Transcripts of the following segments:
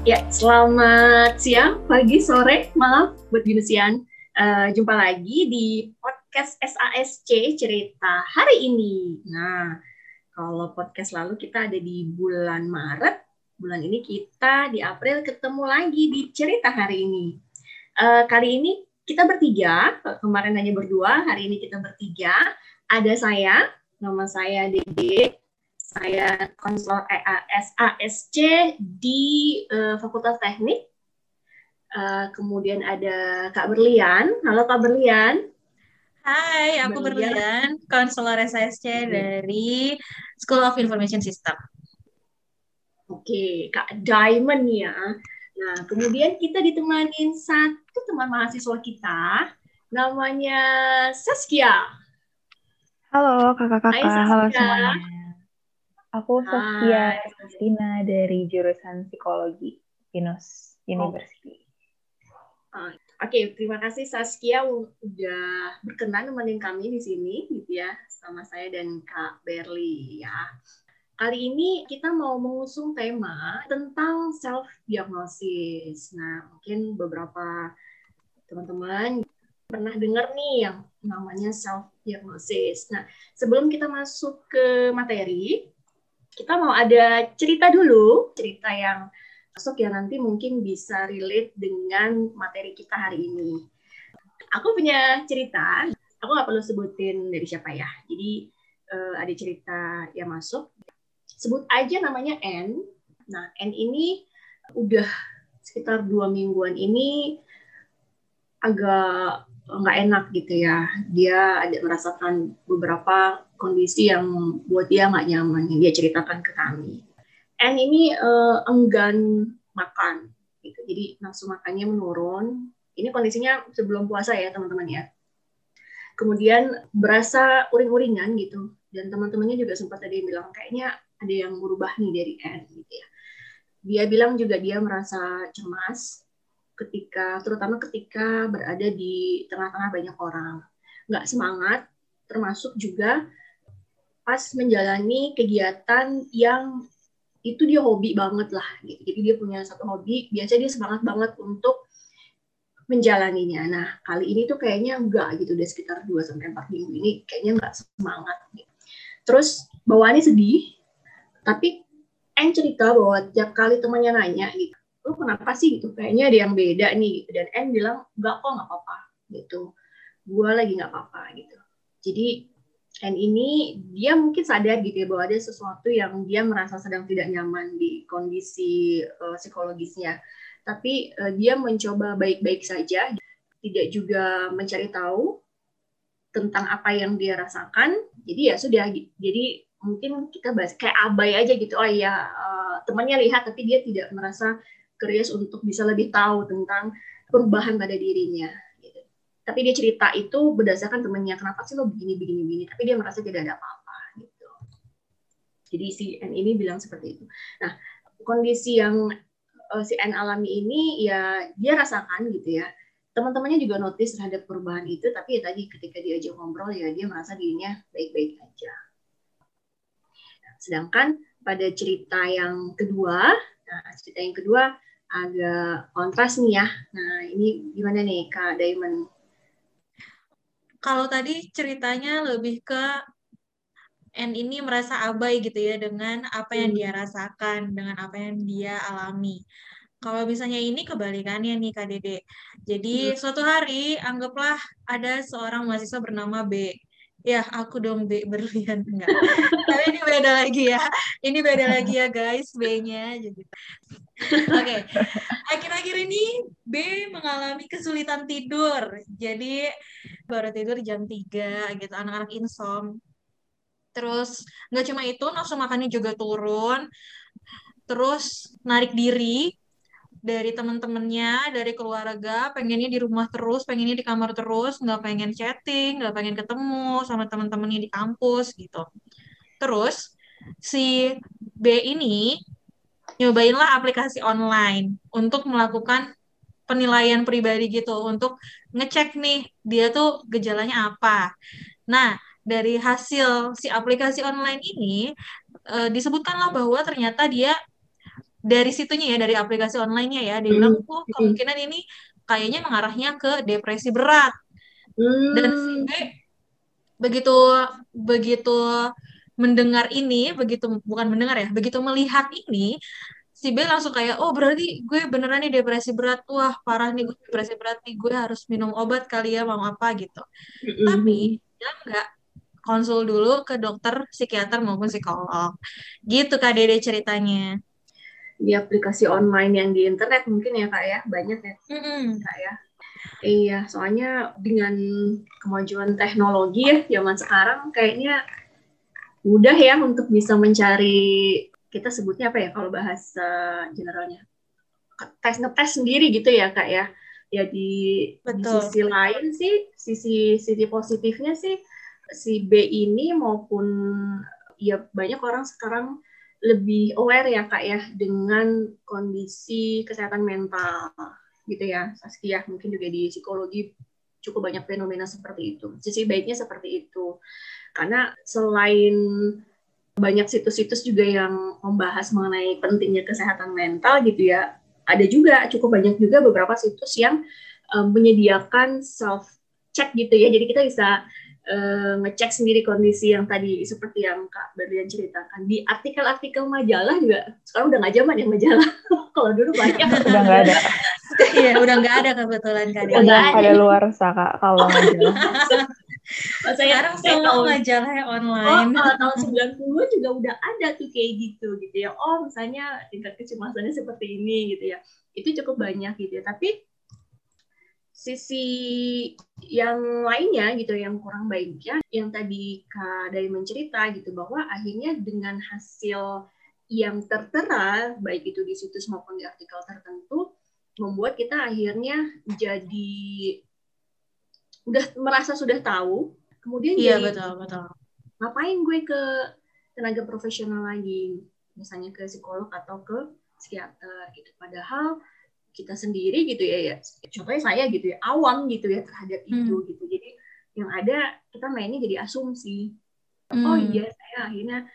Ya, selamat siang, pagi, sore, malam buat Binusian. Uh, jumpa lagi di podcast SASC Cerita hari ini. Nah, kalau podcast lalu kita ada di bulan Maret, bulan ini kita di April ketemu lagi di Cerita hari ini. Uh, kali ini kita bertiga, kemarin hanya berdua, hari ini kita bertiga. Ada saya, nama saya Dede, saya konselor EAS ASC di uh, Fakultas Teknik. Uh, kemudian ada Kak Berlian. Halo Kak Berlian. Hai, aku Berlian, konselor SASC dari School of Information System. Oke, Kak Diamond ya. Nah, kemudian kita ditemanin satu teman mahasiswa kita, namanya Saskia. Halo kakak-kakak, halo semuanya. Aku Sofia Kristina dari jurusan Psikologi Pinus University. Oh. Oke, okay, terima kasih Saskia udah berkenan nemenin kami di sini gitu ya sama saya dan Kak Berli ya. Kali ini kita mau mengusung tema tentang self diagnosis. Nah, mungkin beberapa teman-teman pernah dengar nih yang namanya self diagnosis. Nah, sebelum kita masuk ke materi, kita mau ada cerita dulu, cerita yang masuk yang nanti mungkin bisa relate dengan materi kita hari ini. Aku punya cerita, aku nggak perlu sebutin dari siapa ya. Jadi uh, ada cerita yang masuk. Sebut aja namanya N. Nah, N ini udah sekitar dua mingguan ini agak nggak enak gitu ya. Dia ada merasakan beberapa kondisi yang buat dia nggak nyaman yang dia ceritakan ke kami. N ini uh, enggan makan, gitu. jadi nafsu makannya menurun. Ini kondisinya sebelum puasa ya teman-teman ya. Kemudian berasa uring-uringan gitu, dan teman-temannya juga sempat tadi bilang kayaknya ada yang berubah nih dari N gitu ya. Dia bilang juga dia merasa cemas ketika, terutama ketika berada di tengah-tengah banyak orang, nggak semangat, termasuk juga pas menjalani kegiatan yang itu dia hobi banget lah gitu. Jadi dia punya satu hobi, biasanya dia semangat banget untuk menjalaninya. Nah, kali ini tuh kayaknya enggak gitu, udah sekitar 2 sampai 4 minggu ini kayaknya enggak semangat gitu. Terus bawaannya sedih, tapi En cerita bahwa tiap kali temannya nanya gitu, lu kenapa sih gitu, kayaknya ada yang beda nih gitu. Dan En bilang, enggak kok, enggak apa-apa gitu. Gua lagi enggak apa-apa gitu. Jadi and ini dia mungkin sadar gitu ya bahwa ada sesuatu yang dia merasa sedang tidak nyaman di kondisi uh, psikologisnya. Tapi uh, dia mencoba baik-baik saja, tidak juga mencari tahu tentang apa yang dia rasakan. Jadi ya sudah, jadi mungkin kita bahas kayak abai aja gitu. Oh uh, temannya lihat tapi dia tidak merasa curious untuk bisa lebih tahu tentang perubahan pada dirinya tapi dia cerita itu berdasarkan temennya kenapa sih lo begini begini begini? Tapi dia merasa tidak ada apa-apa gitu. Jadi si N ini bilang seperti itu. Nah kondisi yang uh, si N alami ini ya dia rasakan gitu ya teman-temannya juga notice terhadap perubahan itu tapi ya tadi ketika diajak ngobrol ya dia merasa dirinya baik-baik aja. Sedangkan pada cerita yang kedua nah cerita yang kedua agak kontras nih ya nah ini gimana nih Kak Diamond kalau tadi ceritanya lebih ke N ini merasa abai gitu ya dengan apa yang dia hmm. rasakan, dengan apa yang dia alami. Kalau misalnya ini kebalikannya nih Kak Dede. Jadi hmm. suatu hari anggaplah ada seorang mahasiswa bernama B. Ya, aku dong B berlian enggak. Tapi ini beda lagi ya. Ini beda lagi ya guys, B-nya jadi. Oke. Okay. Akhir-akhir ini B mengalami kesulitan tidur. Jadi baru tidur jam 3 gitu, anak-anak insom. Terus nggak cuma itu, nafsu makannya juga turun. Terus narik diri dari teman-temannya, dari keluarga, pengennya di rumah terus, pengennya di kamar terus, nggak pengen chatting, nggak pengen ketemu sama teman-temannya di kampus gitu. Terus si B ini nyobainlah aplikasi online untuk melakukan penilaian pribadi gitu untuk ngecek nih dia tuh gejalanya apa. Nah, dari hasil si aplikasi online ini e, disebutkanlah bahwa ternyata dia dari situnya ya dari aplikasi onlinenya ya. Dia bilang oh kemungkinan ini kayaknya mengarahnya ke depresi berat. Hmm. dan si B begitu begitu mendengar ini begitu bukan mendengar ya begitu melihat ini si B langsung kayak oh berarti gue beneran nih depresi berat. Wah parah nih gue depresi berat nih. Gue harus minum obat kali ya mau apa gitu. Tapi dia nggak konsul dulu ke dokter psikiater maupun psikolog. Gitu kak Dede ceritanya di aplikasi online yang di internet mungkin ya kak ya? Banyak ya? Kak ya? Iya soalnya dengan kemajuan teknologi ya zaman sekarang kayaknya mudah ya untuk bisa mencari kita sebutnya apa ya kalau bahasa generalnya? Tes ngetes sendiri gitu ya kak ya? Ya di, di Betul. sisi lain sih sisi sisi positifnya sih si B ini maupun ya banyak orang sekarang lebih aware ya kak ya dengan kondisi kesehatan mental gitu ya Saskia. Mungkin juga di psikologi cukup banyak fenomena seperti itu. Sisi baiknya seperti itu. Karena selain banyak situs-situs juga yang membahas mengenai pentingnya kesehatan mental gitu ya ada juga cukup banyak juga beberapa situs yang um, menyediakan self check gitu ya. Jadi kita bisa uh, ngecek sendiri kondisi yang tadi seperti yang Kak Berlian ceritakan di artikel-artikel majalah juga sekarang udah nggak zaman ya majalah kalau dulu banyak udah nggak ada Iya, udah nggak ada kebetulan kak Dede. udah ada. luar kak kalau majalah Pas saya, Sekarang saya semua tahun majalahnya Oh, online. uh, tahun 90 juga udah ada tuh kayak gitu gitu ya. Oh, misalnya tingkat kecemasannya seperti ini gitu ya. Itu cukup banyak gitu ya. Tapi sisi yang lainnya gitu yang kurang baiknya yang tadi Kak Dari mencerita gitu bahwa akhirnya dengan hasil yang tertera baik itu di situs maupun di artikel tertentu membuat kita akhirnya jadi udah merasa sudah tahu. Kemudian Iya jadi betul betul. ngapain gue ke tenaga profesional lagi? Misalnya ke psikolog atau ke psikiater gitu. Padahal kita sendiri gitu ya ya. Contohnya saya gitu ya awam gitu ya terhadap itu gitu. Jadi yang ada kita mainnya jadi asumsi. Oh Hmm. iya saya akhirnya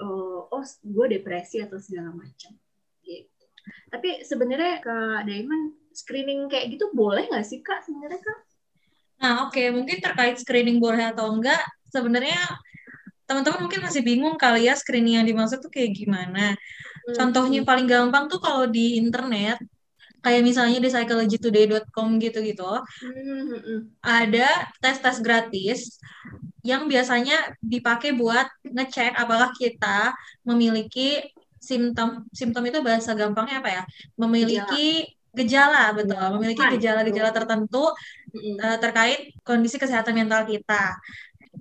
uh, oh gue depresi atau segala macam. Gitu. Tapi sebenarnya ke Diamond screening kayak gitu boleh nggak sih kak sebenarnya kak? Nah, oke, mungkin terkait screening boleh atau enggak, sebenarnya teman-teman mungkin masih bingung kali ya screening yang dimaksud tuh kayak gimana. Contohnya paling gampang tuh kalau di internet, kayak misalnya di psychologytoday.com gitu-gitu, Hmm, hmm, hmm. ada tes-tes gratis yang biasanya dipakai buat ngecek apakah kita memiliki simptom simptom itu bahasa gampangnya apa ya? Memiliki gejala, betul, memiliki Nah, gejala-gejala tertentu Hmm, eh, terkait kondisi kesehatan mental kita.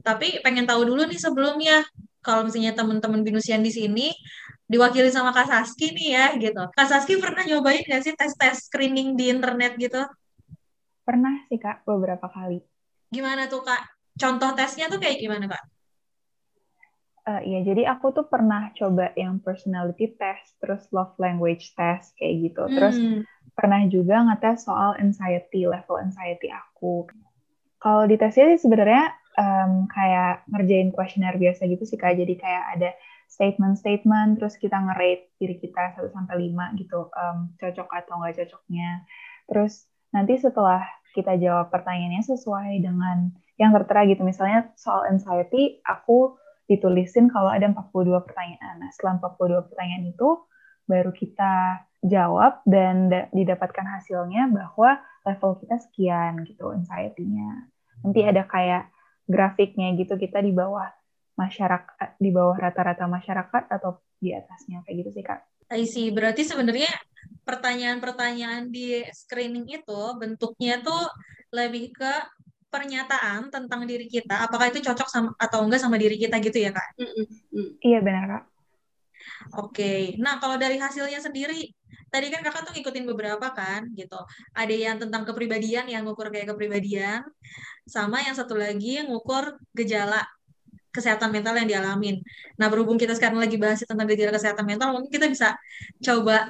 Tapi pengen tahu dulu nih sebelumnya, kalau misalnya teman-teman binusian di sini diwakili sama Kak Saski nih ya gitu. Kak Saski pernah nyobain nggak sih tes-tes screening di internet gitu? pernah sih kak beberapa kali Gimana tuh Kak? Contoh tesnya tuh kayak gimana Kak? Eh, Iya, jadi aku tuh pernah coba yang personality test, terus love language test kayak gitu. Terus Hmm. pernah juga ngetes soal anxiety, level anxiety aku. Kalau di tesnya sih sebenarnya em, kayak ngerjain kuesioner biasa gitu sih Kak. Jadi kayak ada statement-statement, terus kita nge-rate diri kita 1 sampai 5 gitu, em, cocok atau nggak cocoknya. Terus nanti setelah kita jawab pertanyaannya sesuai dengan yang tertera gitu, misalnya soal anxiety, aku ditulisin kalau ada 42 pertanyaan. Nah, setelah 42 pertanyaan itu, baru kita jawab dan da- didapatkan hasilnya bahwa level kita sekian gitu anxiety-nya. Nanti ada kayak grafiknya gitu kita di bawah masyarakat di bawah rata-rata masyarakat atau di atasnya kayak gitu sih Kak. I see. Berarti sebenarnya pertanyaan-pertanyaan di screening itu bentuknya tuh lebih ke pernyataan tentang diri kita. Apakah itu cocok sama atau enggak sama diri kita gitu ya, Kak? Iya benar Kak. Oke. Nah, kalau dari hasilnya sendiri, tadi kan Kakak tuh ngikutin beberapa kan, gitu. Ada yang tentang kepribadian, yang ngukur kayak kepribadian, sama yang satu lagi yang ngukur gejala kesehatan mental yang dialamin. Nah, berhubung kita sekarang lagi bahas tentang gejala kesehatan mental, mungkin kita bisa coba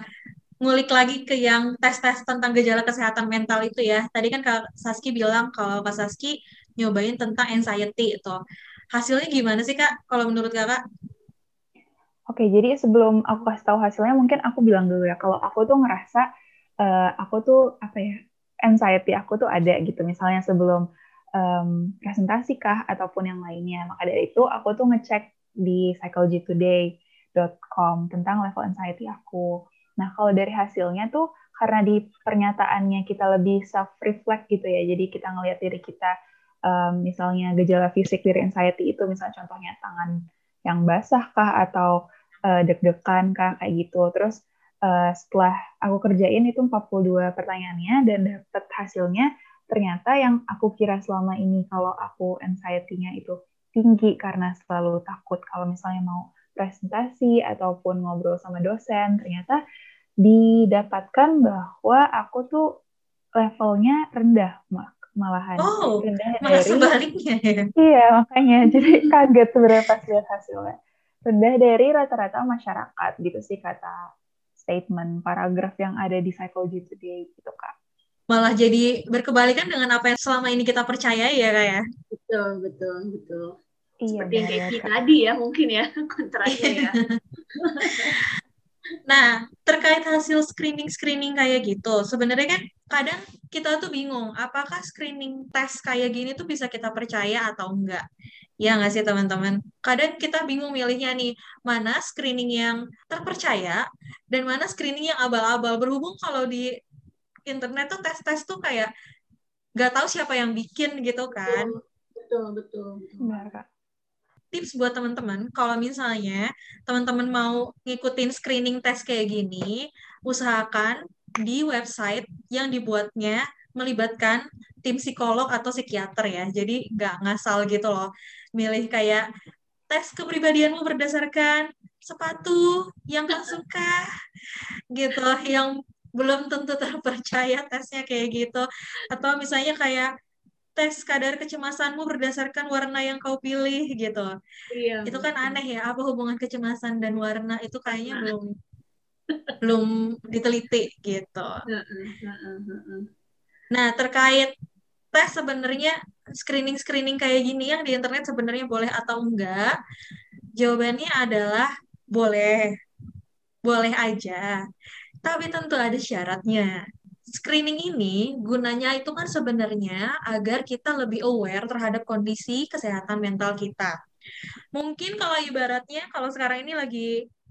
ngulik lagi ke yang tes-tes tentang gejala kesehatan mental itu ya. Tadi kan Kak Saski bilang kalau Kak Saski nyobain tentang anxiety itu. Hasilnya gimana sih Kak kalau menurut Kakak? Oke, jadi sebelum aku kasih tahu hasilnya, mungkin aku bilang dulu ya, kalau aku tuh ngerasa uh, aku tuh apa ya, anxiety aku tuh ada gitu. Misalnya sebelum um, presentasi kah ataupun yang lainnya. Maka dari itu aku tuh ngecek di psychologytoday.com tentang level anxiety aku. Nah, kalau dari hasilnya tuh karena di pernyataannya kita lebih self reflect gitu ya. Jadi kita ngelihat diri kita um, misalnya gejala fisik dari anxiety itu misalnya contohnya tangan yang basah kah atau uh, deg-degan kah kayak gitu. Terus uh, setelah aku kerjain itu 42 pertanyaannya dan dapat hasilnya ternyata yang aku kira selama ini kalau aku anxiety-nya itu tinggi karena selalu takut kalau misalnya mau presentasi ataupun ngobrol sama dosen ternyata didapatkan bahwa aku tuh levelnya rendah malahan. Oh, rendah malah dari sebaliknya ya? Iya makanya jadi kaget sebenarnya pas lihat hasilnya. Rendah dari rata-rata masyarakat gitu sih kata statement paragraf yang ada di Psychology Today gitu kak malah jadi berkebalikan dengan apa yang selama ini kita percaya ya kak ya betul betul betul iya, seperti yang kayak tadi ya mungkin ya kontranya ya Nah, terkait hasil screening-screening kayak gitu, sebenarnya kan kadang kita tuh bingung, apakah screening tes kayak gini tuh bisa kita percaya atau enggak? Ya nggak sih teman-teman? Kadang kita bingung milihnya nih, mana screening yang terpercaya dan mana screening yang abal-abal. Berhubung kalau di internet tuh tes-tes tuh kayak nggak tahu siapa yang bikin gitu kan. Betul, betul. betul. Benar, Kak tips buat teman-teman, kalau misalnya teman-teman mau ngikutin screening tes kayak gini, usahakan di website yang dibuatnya melibatkan tim psikolog atau psikiater ya. Jadi nggak ngasal gitu loh. Milih kayak tes kepribadianmu berdasarkan sepatu yang kau suka gitu, yang belum tentu terpercaya tesnya kayak gitu. Atau misalnya kayak tes kadar kecemasanmu berdasarkan warna yang kau pilih gitu. Iya. Itu kan aneh ya, apa hubungan kecemasan dan warna itu kayaknya nah. belum belum diteliti gitu. Nah, terkait tes sebenarnya screening-screening kayak gini yang di internet sebenarnya boleh atau enggak? Jawabannya adalah boleh. Boleh aja. Tapi tentu ada syaratnya screening ini gunanya itu kan sebenarnya agar kita lebih aware terhadap kondisi kesehatan mental kita. Mungkin kalau ibaratnya kalau sekarang ini lagi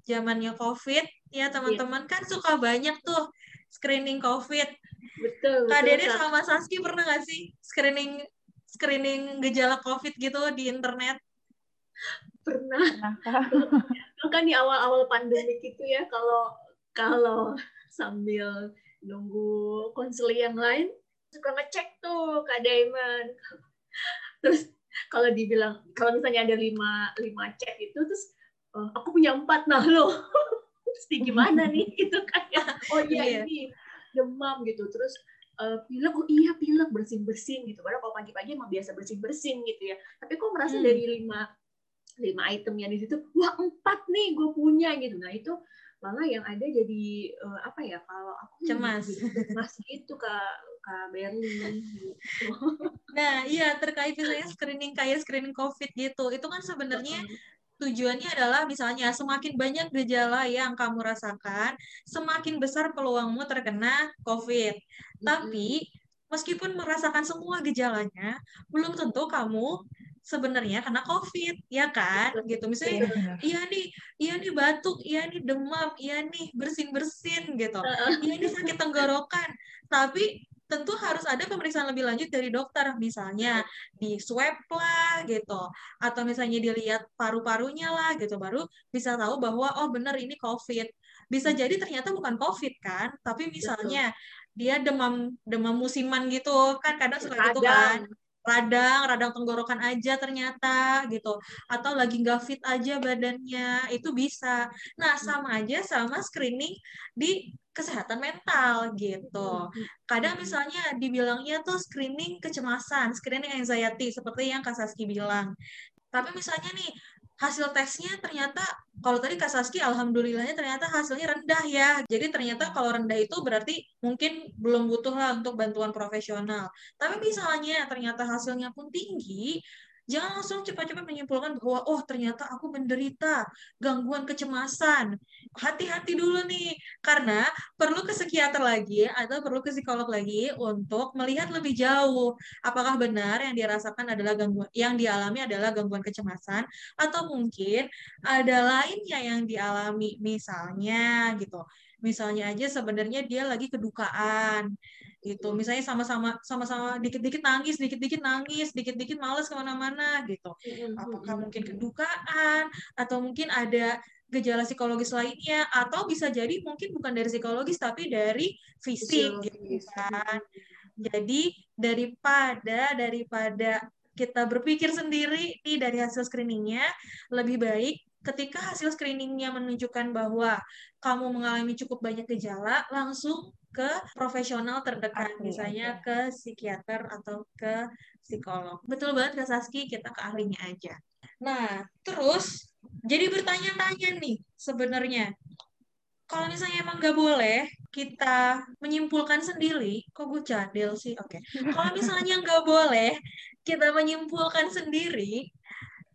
zamannya COVID ya teman-teman yeah. kan suka banyak tuh screening COVID. Betul. Kak Dede sama Saski pernah nggak sih screening screening gejala COVID gitu di internet? Pernah. kan di awal-awal pandemi gitu ya kalau kalau sambil nunggu konseling yang lain suka ngecek tuh Kak Diamond. terus kalau dibilang kalau misalnya ada lima lima cek itu terus oh, aku punya empat. Nah lo terus gimana nih? Gitu kan ya. Oh iya, iya. ini demam gitu. Terus uh, pilek. Oh iya pilek bersin bersin gitu. Padahal kalau pagi-pagi emang biasa bersin bersin gitu ya. Tapi kok merasa hmm. dari lima lima item yang di situ wah empat nih gue punya gitu. Nah itu malah yang ada jadi uh, apa ya kalau aku cemas cemas gitu kak kak Berlin gitu. nah iya terkait misalnya screening kayak screening covid gitu itu kan sebenarnya tujuannya adalah misalnya semakin banyak gejala yang kamu rasakan, semakin besar peluangmu terkena COVID. Tapi meskipun merasakan semua gejalanya, belum tentu kamu sebenarnya karena covid ya kan? Gitu. Misalnya iya, iya. Nih iya nih batuk iya nih demam iya nih bersin bersin gitu iya nih sakit tenggorokan. Tapi tentu harus ada pemeriksaan lebih lanjut dari dokter. Misalnya di swab lah gitu. Atau misalnya dilihat paru-parunya lah gitu. Baru bisa tahu bahwa oh benar ini covid. Bisa jadi ternyata bukan covid kan tapi misalnya dia demam demam musiman gitu. Kan kadang suka gitu kan radang, radang tenggorokan aja ternyata gitu, atau lagi nggak fit aja badannya, itu bisa. Nah, sama aja sama screening di kesehatan mental gitu. Kadang misalnya dibilangnya tuh screening kecemasan, screening anxiety seperti yang Kak Saski bilang. Tapi misalnya nih hasil tesnya ternyata kalau tadi Kak Saski alhamdulillahnya ternyata hasilnya rendah ya. Jadi ternyata kalau rendah itu berarti mungkin belum butuh lah untuk bantuan profesional. Tapi misalnya ternyata hasilnya pun tinggi, Jangan langsung cepat-cepat menyimpulkan bahwa oh ternyata aku menderita gangguan kecemasan. Hati-hati dulu nih karena perlu ke psikiater lagi atau perlu ke psikolog lagi untuk melihat lebih jauh apakah benar yang dirasakan adalah gangguan yang dialami adalah gangguan kecemasan atau mungkin ada lainnya yang dialami misalnya gitu. Misalnya aja sebenarnya dia lagi kedukaan gitu. Misalnya sama-sama sama-sama dikit-dikit nangis dikit-dikit nangis dikit-dikit males ke mana-mana gitu. Apakah mungkin kedukaan atau mungkin ada gejala psikologis lainnya atau bisa jadi mungkin bukan dari psikologis tapi dari fisik gitu kan. Jadi daripada daripada kita berpikir sendiri nih dari hasil screeningnya lebih baik ketika hasil screeningnya menunjukkan bahwa kamu mengalami cukup banyak gejala, langsung ke profesional terdekat, Ahli misalnya aja. ke psikiater atau ke psikolog. Betul banget Kak Saski, kita ke ahlinya aja. Nah, terus jadi bertanya-tanya nih sebenarnya. Kalau misalnya emang nggak boleh kita menyimpulkan sendiri, kok gue cadel sih? Oke. Okay. Kalau misalnya nggak boleh kita menyimpulkan sendiri,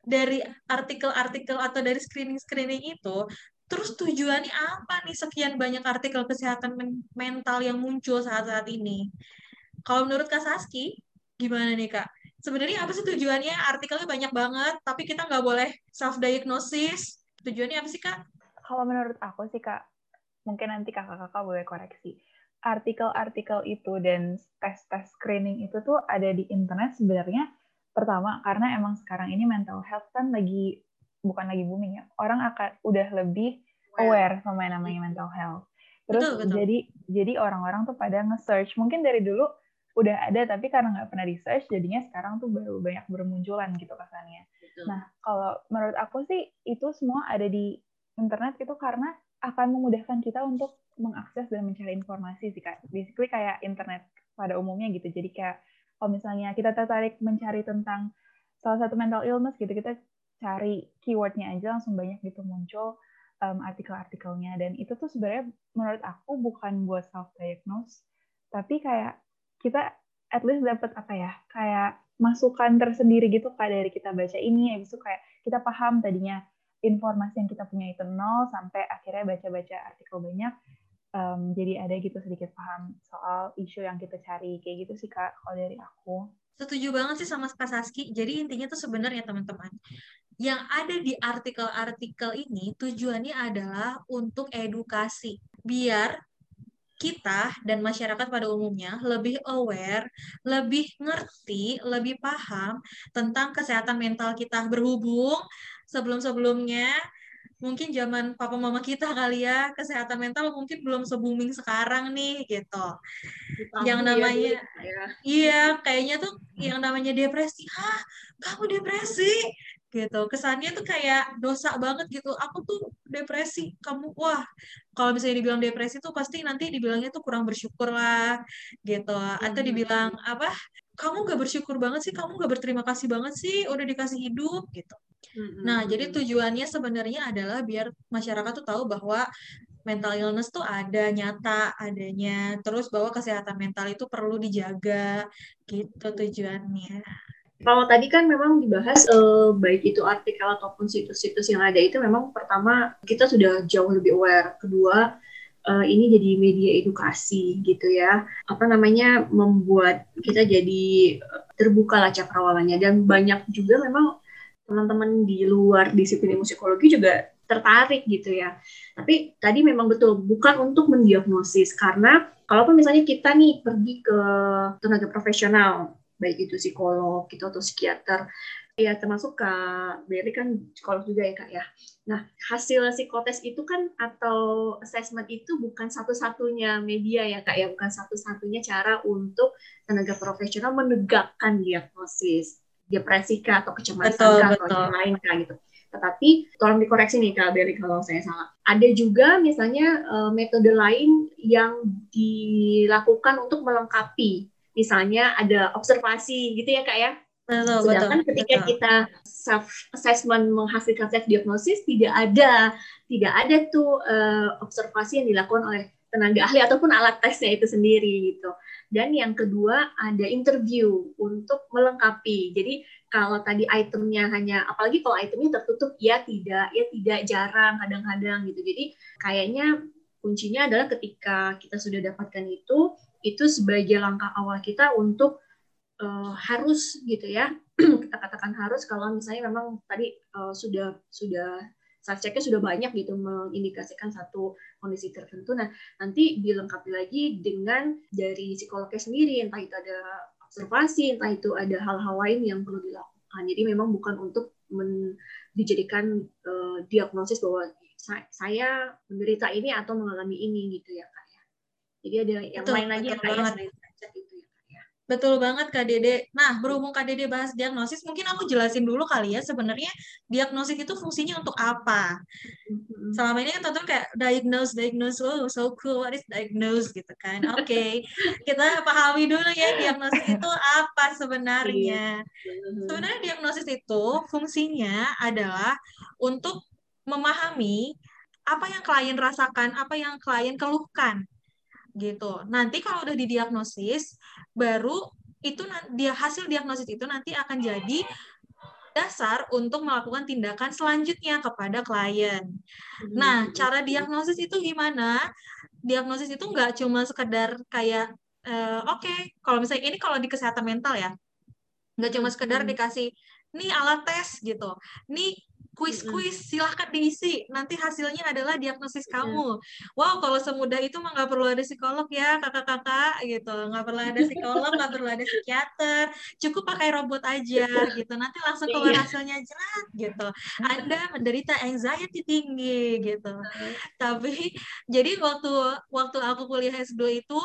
dari artikel-artikel atau dari screening-screening itu, terus tujuannya apa nih sekian banyak artikel kesehatan men mental yang muncul saat-saat ini? Kalau menurut Kak Saski, gimana nih Kak? Sebenarnya apa sih tujuannya? Artikelnya banyak banget, tapi kita nggak boleh self-diagnosis. Tujuannya apa sih Kak? Kalau menurut aku sih Kak, mungkin nanti kakak-kakak boleh koreksi. Artikel-artikel itu dan tes-tes screening itu tuh ada di internet sebenarnya pertama karena emang sekarang ini mental health kan lagi bukan lagi booming ya orang akan udah lebih aware. sama yang namanya mental health. Terus betul, betul. jadi jadi orang-orang tuh pada nge-search. Mungkin dari dulu udah ada tapi karena nggak pernah di-search jadinya sekarang tuh baru banyak bermunculan gitu kesannya. Nah kalau menurut aku sih itu semua ada di internet itu karena akan memudahkan kita untuk mengakses dan mencari informasi sih kak. Basically kayak internet pada umumnya gitu. Jadi kayak kalau misalnya kita tertarik mencari tentang salah satu mental illness gitu kita cari keywordnya aja langsung banyak gitu muncul um, artikel-artikelnya. Dan itu tuh sebenarnya menurut aku bukan buat self diagnose tapi kayak kita at least dapat apa ya kayak masukan tersendiri gitu kayak dari kita baca ini habis itu kayak kita paham tadinya informasi yang kita punya itu nol sampai akhirnya baca-baca artikel banyak um, jadi ada gitu sedikit paham soal isu yang kita cari kayak gitu sih kak kalau dari aku. Setuju banget sih sama Kak Saski. Jadi intinya tuh sebenarnya teman-teman yang ada di artikel-artikel ini tujuannya adalah untuk edukasi biar kita dan masyarakat pada umumnya lebih aware, lebih ngerti, lebih paham tentang kesehatan mental kita berhubung sebelum-sebelumnya. Mungkin zaman papa mama kita kali ya kesehatan mental mungkin belum se booming sekarang nih gitu. Yang ya, namanya ya, iya kayaknya tuh yang namanya depresi ah kamu depresi gitu. Kesannya tuh kayak dosa banget gitu. Aku tuh depresi. Kamu wah kalau misalnya dibilang depresi tuh pasti nanti dibilangnya tuh kurang bersyukur lah gitu. Atau dibilang apa kamu gak bersyukur banget sih kamu gak berterima kasih banget sih udah dikasih hidup gitu. Nah, jadi tujuannya sebenarnya adalah biar masyarakat tuh tahu bahwa mental illness tuh ada nyata adanya, terus bahwa kesehatan mental itu perlu dijaga, gitu tujuannya. Kalau tadi kan memang dibahas eh, baik itu artikel ataupun situs-situs yang ada itu memang pertama kita sudah jauh lebih aware, kedua eh, ini jadi media edukasi gitu ya, apa namanya membuat kita jadi terbuka lah cakrawalannya. Dan banyak juga memang teman-teman di luar disiplin psikologi juga tertarik gitu ya. Tapi tadi memang betul bukan untuk mendiagnosis. Karena kalaupun misalnya kita nih pergi ke tenaga profesional baik itu psikolog gitu atau psikiater ya termasuk Kak Berry kan psikolog juga ya Kak ya. Nah hasil psikotes itu kan atau assessment itu bukan satu-satunya media ya Kak ya, bukan satu-satunya cara untuk tenaga profesional menegakkan diagnosis depresi kah atau kecemasan betul, kah betul. atau yang lain kah gitu. Tetapi tolong dikoreksi nih Kak Berry kalau saya salah. Ada juga misalnya uh, metode lain yang dilakukan untuk melengkapi. Misalnya ada observasi gitu ya Kak ya. Betul, Sedangkan betul, ketika betul. kita self assessment menghasilkan self diagnosis tidak ada tidak ada tuh uh, observasi yang dilakukan oleh tenaga ahli ataupun alat tesnya itu sendiri gitu. Dan yang kedua ada interview untuk melengkapi. Jadi kalau tadi itemnya hanya, apalagi kalau itemnya tertutup, ya tidak, ya tidak, jarang, kadang-kadang gitu. Jadi kayaknya kuncinya adalah ketika kita sudah dapatkan itu, itu sebagai langkah awal kita untuk uh, harus gitu ya, kita katakan harus kalau misalnya memang tadi uh, sudah sudah self checknya sudah banyak gitu mengindikasikan satu kondisi tertentu. Nah, nanti dilengkapi lagi dengan dari psikolognya sendiri, entah itu ada observasi, entah itu ada hal-hal lain yang perlu dilakukan. Jadi memang bukan untuk men, dijadikan uh, diagnosis bahwa saya, menderita ini atau mengalami ini gitu ya ya. Jadi ada yang lain lagi yang kayak Betul banget Kak Dede. Nah, berhubung Kak Dede bahas diagnosis, mungkin aku jelasin dulu kali ya sebenarnya diagnosis itu fungsinya untuk apa. Mm-hmm. Selama ini kan tentu kayak diagnose, diagnose, oh so cool, what is diagnose gitu kan. Oke, okay. kita pahami dulu ya diagnosis itu apa sebenarnya. Iya. Sebenarnya diagnosis itu fungsinya adalah untuk memahami apa yang klien rasakan, apa yang klien keluhkan gitu. Nanti kalau udah didiagnosis, baru itu dia hasil diagnosis itu nanti akan jadi dasar untuk melakukan tindakan selanjutnya kepada klien. Nah, hmm. cara diagnosis itu gimana? Diagnosis itu nggak cuma sekedar kayak, uh, oke, okay, kalau misalnya ini kalau di kesehatan mental ya, nggak cuma sekedar hmm. dikasih, nih alat tes gitu, nih kuis-kuis silahkan diisi. Nanti hasilnya adalah diagnosis iya. kamu. Wow kalau semudah itu mah nggak perlu ada psikolog ya kakak-kakak gitu. Nggak perlu ada psikolog nggak perlu ada psikiater. Cukup pakai robot aja gitu. Nanti langsung keluar iya. hasilnya jelas gitu. Anda menderita anxiety tinggi gitu. Tapi jadi waktu waktu aku kuliah S2 itu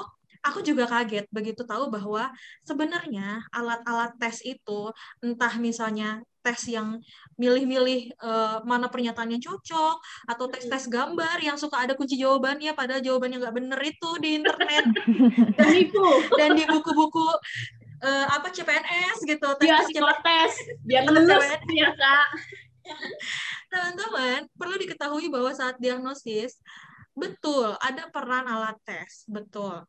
aku juga kaget begitu tahu bahwa sebenarnya alat-alat tes itu entah misalnya tes yang milih-milih uh, mana pernyataan yang cocok atau tes-tes gambar yang suka ada kunci jawabannya padahal jawabannya nggak bener itu di internet. Dan itu. Dan di buku-buku uh, apa CPNS gitu tes ya, tes tes biar lulus ya kak teman-teman perlu diketahui bahwa saat diagnosis betul ada peran alat tes betul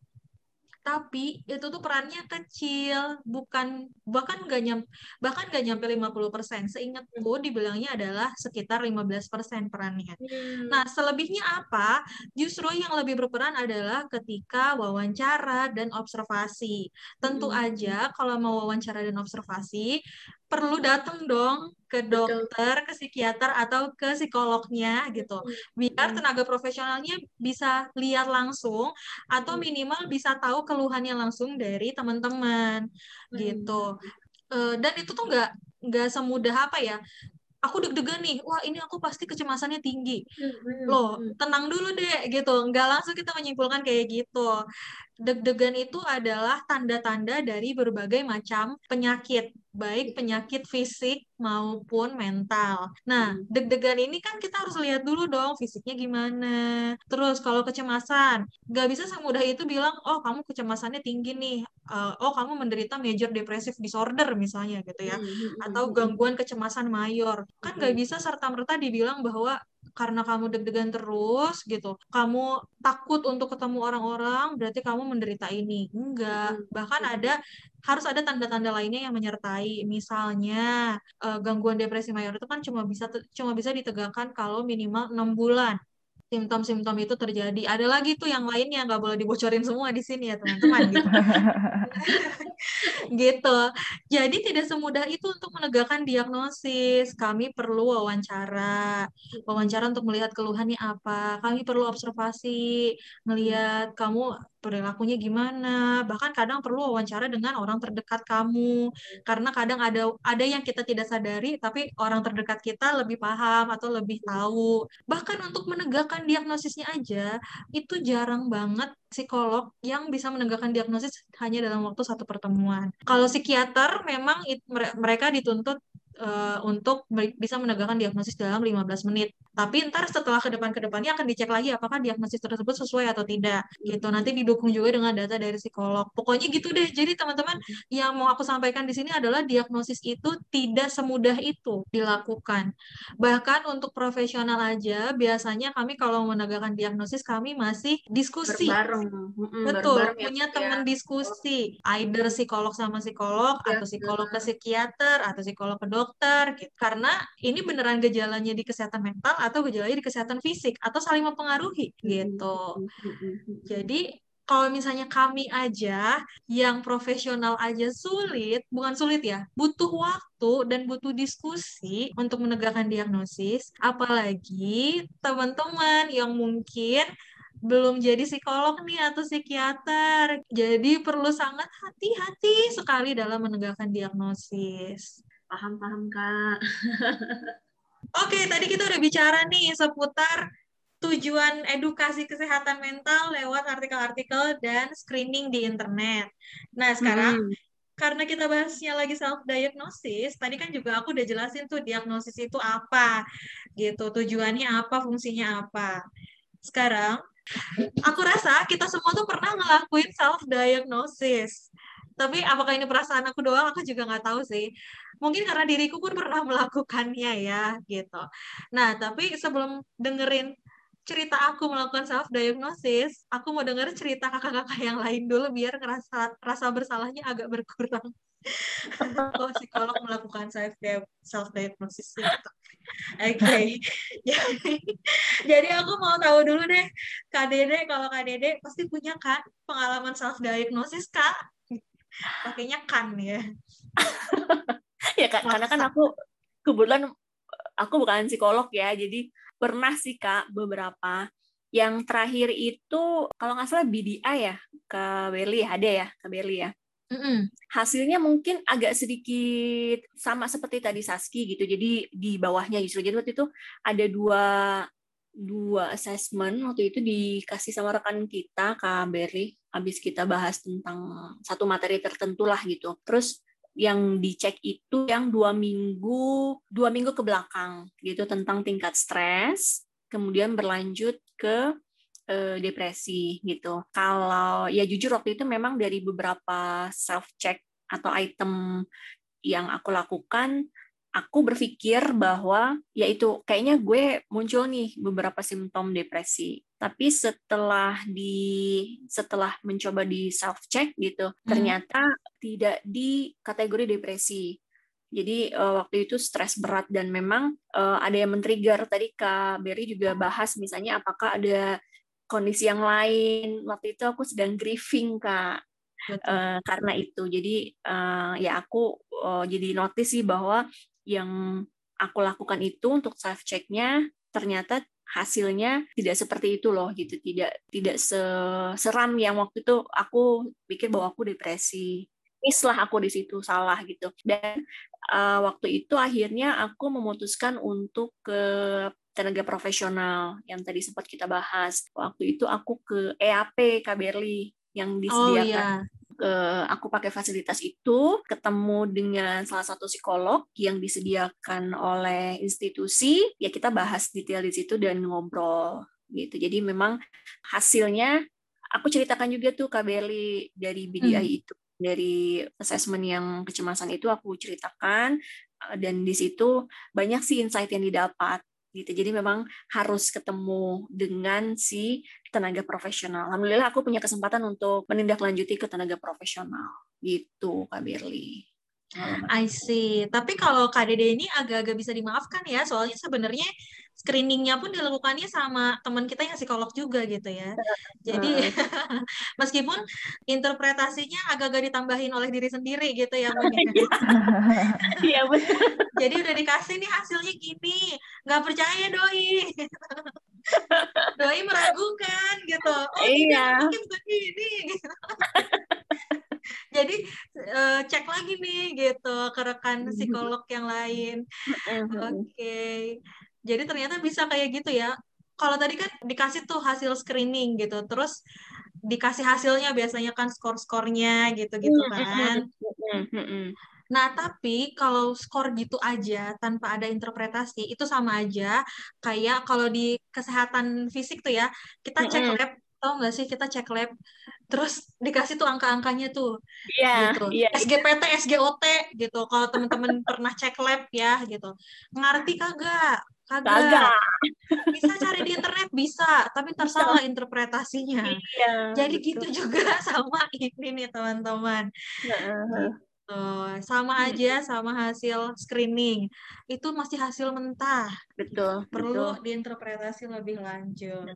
tapi itu tuh perannya kecil bukan bahkan nggak nyam bahkan nggak nyampe 50% seingatku dibilangnya adalah sekitar 15% perannya hmm. nah selebihnya apa justru yang lebih berperan adalah ketika wawancara dan observasi tentu hmm. aja kalau mau wawancara dan observasi perlu datang dong ke dokter, ke psikiater atau ke psikolognya gitu. Biar tenaga profesionalnya bisa lihat langsung atau minimal bisa tahu keluhannya langsung dari teman-teman gitu. Uh, dan itu tuh nggak nggak semudah apa ya aku deg-degan nih, wah ini aku pasti kecemasannya tinggi. Loh, tenang dulu deh gitu. Nggak langsung kita menyimpulkan kayak gitu. Deg-degan itu adalah tanda-tanda dari berbagai macam penyakit baik penyakit fisik maupun mental. Nah, hmm. deg-degan ini kan kita harus lihat dulu dong fisiknya gimana. Terus kalau kecemasan, nggak bisa semudah itu bilang, oh kamu kecemasannya tinggi nih, uh, oh kamu menderita major depressive disorder misalnya gitu ya, hmm, hmm, atau gangguan kecemasan mayor. Kan nggak bisa serta-merta dibilang bahwa karena kamu deg-degan terus gitu, kamu takut untuk ketemu orang-orang, berarti kamu menderita ini. Enggak. Bahkan ada harus ada tanda-tanda lainnya yang menyertai. Misalnya uh, gangguan depresi mayor itu kan cuma bisa cuma bisa ditegakkan kalau minimal enam bulan simptom-simptom itu terjadi. Ada lagi tuh yang lainnya nggak boleh dibocorin semua di sini ya teman-teman gitu. gitu. Jadi tidak semudah itu untuk menegakkan diagnosis. Kami perlu wawancara, wawancara untuk melihat keluhannya apa. Kami perlu observasi, melihat kamu perilakunya gimana. Bahkan kadang perlu wawancara dengan orang terdekat kamu. Karena kadang ada ada yang kita tidak sadari tapi orang terdekat kita lebih paham atau lebih tahu. Bahkan untuk menegakkan diagnosisnya aja itu jarang banget psikolog yang bisa menegakkan diagnosis hanya dalam waktu satu pertemuan. Kalau psikiater memang it, mereka dituntut uh, untuk bisa menegakkan diagnosis dalam 15 menit. Tapi ntar setelah ke depan ke depannya akan dicek lagi apakah diagnosis tersebut sesuai atau tidak. Gitu. Nanti didukung juga dengan data dari psikolog. Pokoknya gitu deh. Jadi teman-teman yang mau aku sampaikan di sini adalah diagnosis itu tidak semudah itu dilakukan. Bahkan untuk profesional aja biasanya kami kalau menegakkan diagnosis kami masih diskusi. Berbareng. Betul, bareng punya ya. teman diskusi. Either psikolog sama psikolog ya, atau psikolog ke psikiater atau psikolog ke dokter gitu. Karena ini beneran gejalanya di kesehatan mental atau gejalanya di kesehatan fisik atau saling mempengaruhi gitu. Jadi kalau misalnya kami aja yang profesional aja sulit, bukan sulit ya, butuh waktu dan butuh diskusi untuk menegakkan diagnosis, apalagi teman-teman yang mungkin belum jadi psikolog nih atau psikiater. Jadi perlu sangat hati-hati sekali dalam menegakkan diagnosis. Paham-paham, Kak. Oke, tadi kita udah bicara nih seputar tujuan edukasi kesehatan mental lewat artikel-artikel dan screening di internet. Nah, sekarang hmm. karena kita bahasnya lagi self diagnosis, tadi kan juga aku udah jelasin tuh diagnosis itu apa, gitu, tujuannya apa, fungsinya apa. Sekarang aku rasa kita semua tuh pernah ngelakuin self diagnosis. Tapi apakah ini perasaan aku doang? Aku juga nggak tahu sih mungkin karena diriku pun pernah melakukannya ya gitu. Nah, tapi sebelum dengerin cerita aku melakukan self diagnosis, aku mau denger cerita kakak-kakak yang lain dulu biar ngerasa rasa bersalahnya agak berkurang. Kalau psikolog melakukan self self diagnosis gitu. Oke, okay. jadi, jadi aku mau tahu dulu deh, Kak Dede, kalau Kak Dede pasti punya kan pengalaman self diagnosis Kak? Pakainya kan ya. ya kak, karena kan aku kebetulan aku bukan psikolog ya, jadi pernah sih kak beberapa. Yang terakhir itu kalau nggak salah BDI ya, ke Berli ada ya, ke Berli ya. Mm -hmm. Hasilnya mungkin agak sedikit sama seperti tadi Saski gitu. Jadi di bawahnya justru. Jadi waktu itu ada dua dua assessment waktu itu dikasih sama rekan kita Kak Berli habis kita bahas tentang satu materi tertentu lah gitu. Terus yang dicek itu yang dua minggu dua minggu ke belakang gitu tentang tingkat stres kemudian berlanjut ke uh, depresi gitu kalau ya jujur waktu itu memang dari beberapa self check atau item yang aku lakukan aku berpikir bahwa yaitu kayaknya gue muncul nih beberapa simptom depresi. Tapi setelah di setelah mencoba di self check gitu, hmm. ternyata tidak di kategori depresi. Jadi uh, waktu itu stres berat dan memang uh, ada yang men-trigger tadi Kak Berry juga bahas misalnya apakah ada kondisi yang lain. Waktu itu aku sedang grieving Kak. Uh, karena itu jadi uh, ya aku uh, jadi notice sih bahwa yang aku lakukan itu untuk self checknya ternyata hasilnya tidak seperti itu loh gitu. Tidak tidak seram yang waktu itu aku pikir bahwa aku depresi. Mislah aku di situ salah gitu. Dan uh, waktu itu akhirnya aku memutuskan untuk ke tenaga profesional yang tadi sempat kita bahas. Waktu itu aku ke EAP Kaberli yang disediakan oh, iya aku pakai fasilitas itu, ketemu dengan salah satu psikolog yang disediakan oleh institusi, ya kita bahas detail di situ dan ngobrol gitu. Jadi memang hasilnya aku ceritakan juga tuh Kak Berli dari BDI hmm. itu dari assessment yang kecemasan itu aku ceritakan eh, dan di situ banyak sih insight yang didapat gitu. Jadi memang harus ketemu dengan si tenaga profesional. Alhamdulillah aku punya kesempatan untuk menindaklanjuti ke tenaga profesional gitu, Kak Berli. I see. Tapi kalau KDD ini agak-agak bisa dimaafkan ya, soalnya sebenarnya screeningnya pun dilakukannya sama teman kita yang psikolog juga gitu ya. Jadi meskipun interpretasinya agak-agak ditambahin oleh diri sendiri gitu ya. Iya betul. Jadi udah dikasih nih hasilnya gini, nggak percaya doi. doi meragukan gitu. Oh iya. mungkin begini. Jadi uh, cek lagi nih gitu ke rekan psikolog yang lain. Oke. Okay. Jadi ternyata bisa kayak gitu ya. Kalau tadi kan dikasih tuh hasil screening gitu, terus dikasih hasilnya biasanya kan skor-skornya gitu-gitu kan. Nah, tapi kalau skor gitu aja tanpa ada interpretasi itu sama aja kayak kalau di kesehatan fisik tuh ya, kita cek lab, tau nggak sih kita cek lab, terus dikasih tuh angka-angkanya tuh Iya, gitu. iya. SGPT, SGOT gitu. Kalau teman-teman pernah cek lab ya gitu. Ngerti kagak? Kagak. Bisa cari di internet bisa, tapi ntar salah interpretasinya. Iya. Jadi betul. gitu juga sama ini nih teman-teman. Heeh. Tuh, sama Hmm. aja sama hasil screening. Itu masih hasil mentah. Betul, Perlu betul. diinterpretasi lebih lanjut.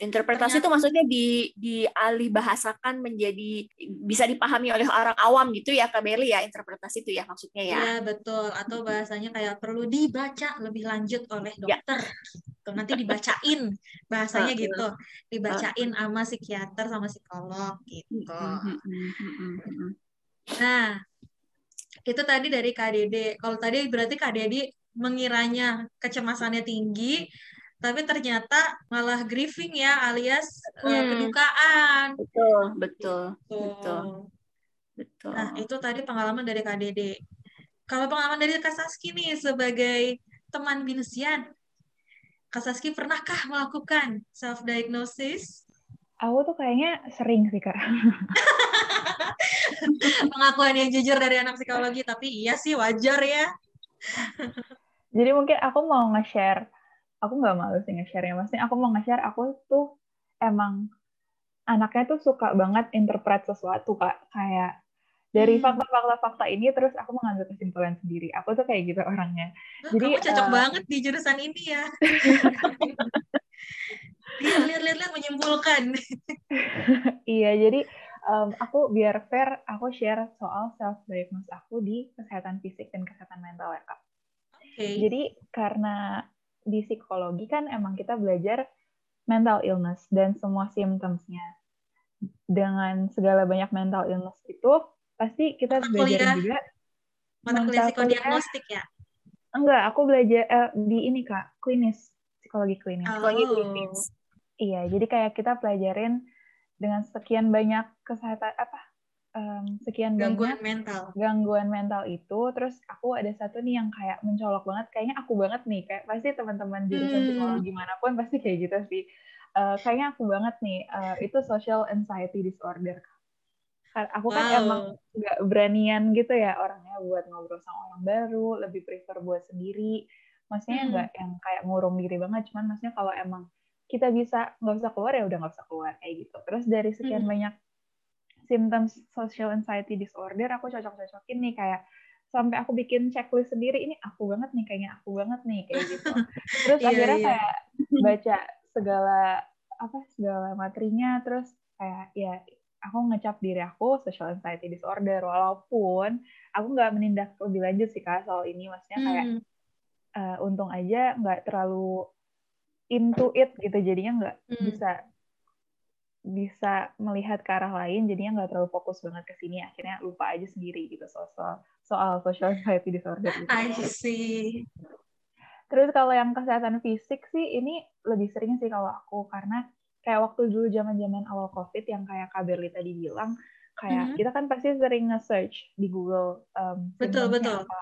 Interpretasi itu maksudnya di dialih bahasakan menjadi bisa dipahami oleh orang awam gitu ya Kak Beli ya interpretasi itu ya maksudnya ya. Iya, betul. Atau bahasanya kayak perlu dibaca lebih lanjut oleh Ya. dokter. Gitu. Nanti dibacain bahasanya gitu. Dibacain sama psikiater sama psikolog gitu. Mm-mm. Nah, itu tadi dari KDD. Kalau tadi berarti KDD mengiranya kecemasannya tinggi, tapi ternyata malah grieving ya, alias eh, Hmm. kedukaan. Betul, betul, Tuh. betul, betul. Nah, itu tadi pengalaman dari KDD. Kalau pengalaman dari Kak Saski nih sebagai teman binesian, Kak Saski pernahkah melakukan self diagnosis? Aku tuh kayaknya sering sih kak. Pengakuan yang jujur dari anak psikologi, tapi iya sih wajar ya. Jadi mungkin aku mau nge-share, aku nggak malu sih nge-share-nya. Maksudnya aku mau nge-share, aku tuh emang anaknya tuh suka banget interpret sesuatu, Kak. Kayak dari Hmm. fakta-fakta-fakta ini, terus aku mengambil kesimpulan sendiri. Aku tuh kayak gitu orangnya. Jadi, kamu cocok eh, banget di jurusan ini ya. lihat, lihat, lihat, menyimpulkan. Iya, jadi em, aku biar fair, aku share soal self-diagnose aku di kesehatan fisik dan kesehatan mental ya, Kak. Oke. Jadi karena di psikologi kan emang kita belajar mental illness dan semua symptoms-nya. Dengan segala banyak mental illness itu, pasti kita Mata belajar kuliah. juga. Mata kuliah psikodiagnostik ya. Enggak, aku belajar eh, di ini Kak, klinis, psikologi klinis. Psikologi Oh. klinis. Iya, jadi kayak kita pelajarin dengan sekian banyak kesehatan apa? em, sekian Gangguan banyak mental. gangguan mental itu terus aku ada satu nih yang kayak mencolok banget kayaknya aku banget nih kayak pasti teman-teman jurusan Hmm. psikologi mana pun pasti kayak gitu sih Eh, kayaknya aku banget nih eh, itu social anxiety disorder aku kan Wow. emang nggak beranian gitu ya orangnya buat ngobrol sama orang baru lebih prefer buat sendiri maksudnya Hmm. nggak yang kayak ngurung diri banget cuman maksudnya kalau emang kita bisa nggak usah keluar ya udah nggak usah keluar kayak gitu terus dari sekian Hmm. banyak symptoms social anxiety disorder aku cocok-cocokin nih kayak sampai aku bikin checklist sendiri ini aku banget nih kayaknya aku banget nih kayak gitu terus Iya, akhirnya iya. kayak baca segala apa segala materinya terus kayak ya aku ngecap diri aku social anxiety disorder walaupun aku nggak menindak lebih lanjut sih kak soal ini maksudnya kayak Hmm. Eh, untung aja nggak terlalu into it gitu jadinya nggak Hmm. bisa bisa melihat ke arah lain jadinya nggak terlalu fokus banget ke sini akhirnya lupa aja sendiri gitu soal soal, soal social anxiety disorder itu. I see. Terus kalau yang kesehatan fisik sih ini lebih sering sih kalau aku karena kayak waktu dulu zaman-zaman awal COVID yang kayak Kak Berli tadi bilang kayak Mhm. kita kan pasti sering nge-search di Google um, Betul, betul. apa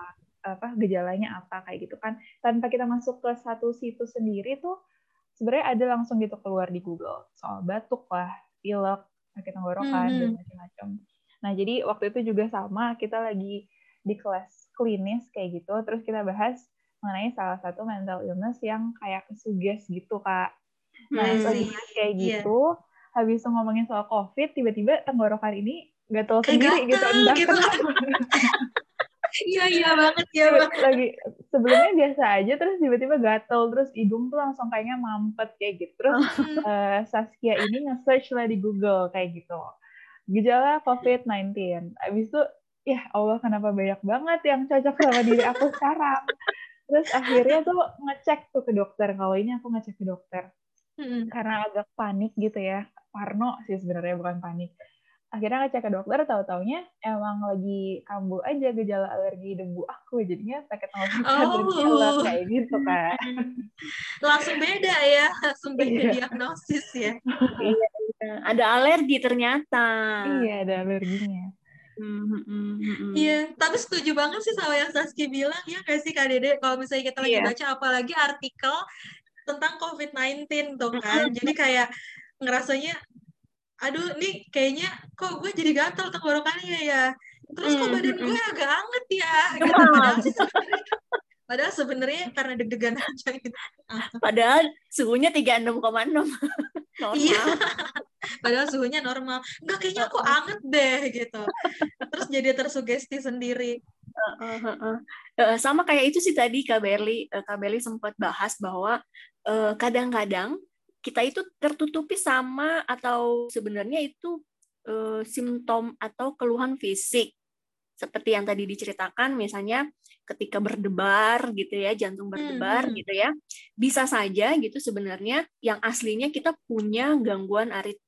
apa gejalanya apa kayak gitu kan tanpa kita masuk ke satu situs sendiri tuh sebenarnya ada langsung gitu keluar di Google soal batuk lah, pilek, sakit tenggorokan dan Mhm. macam-macam. Nah jadi waktu itu juga sama kita lagi di kelas klinis kayak gitu terus kita bahas mengenai salah satu mental illness yang kayak kesuges gitu kak. Nah lagi bahas kayak Iya. gitu, habis itu ngomongin soal covid, tiba-tiba tenggorokan ini gatel sendiri gitu gatel gitu. Iya, iya banget, iya banget. lagi sebelumnya biasa aja terus tiba-tiba gatel terus hidung tuh langsung kayaknya mampet kayak gitu. Terus eh, Saskia ini nge-search lah di Google kayak gitu. Gejala COVID-19 abis itu ya Allah kenapa banyak banget yang cocok sama diri aku sekarang? Terus akhirnya tuh ngecek tuh ke dokter kalau ini aku ngecek ke dokter. Hmm. karena agak panik gitu ya. Parno sih sebenarnya bukan panik akhirnya ngecek ke dokter tahu-taunya emang lagi kambuh aja gejala alergi debu aku jadinya sakit tenggorokan dan Oh. pilek kayak gitu kak Langsung beda ya, langsung beda Iya. diagnosis ya. Ada alergi ternyata. iya ada alerginya Iya, tapi setuju banget sih sama yang Saski bilang ya nggak sih Kak Dede? Kalau misalnya kita lagi Iya. baca apalagi artikel tentang COVID-19 tuh kan. Jadi kayak ngerasanya, aduh nih kayaknya kok gue jadi gatal tenggorokannya ya. Terus kok Mm, badan mm, gue agak anget ya. Gitu. Padahal Padahal sebenarnya karena deg-degan aja gitu. Padahal suhunya 36,6. Normal. Iya. Padahal suhunya normal. Enggak, kayaknya aku anget deh gitu. Terus jadi tersugesti sendiri. Heeh, heeh. Eh, sama kayak itu sih tadi Kak Berli, Eh, Kak Berli sempat bahas bahwa eh, kadang-kadang kita itu tertutupi sama atau sebenarnya itu eh, simptom atau keluhan fisik seperti yang tadi diceritakan misalnya ketika berdebar gitu ya jantung berdebar Hmm, hmm. gitu ya bisa saja gitu sebenarnya yang aslinya kita punya gangguan arit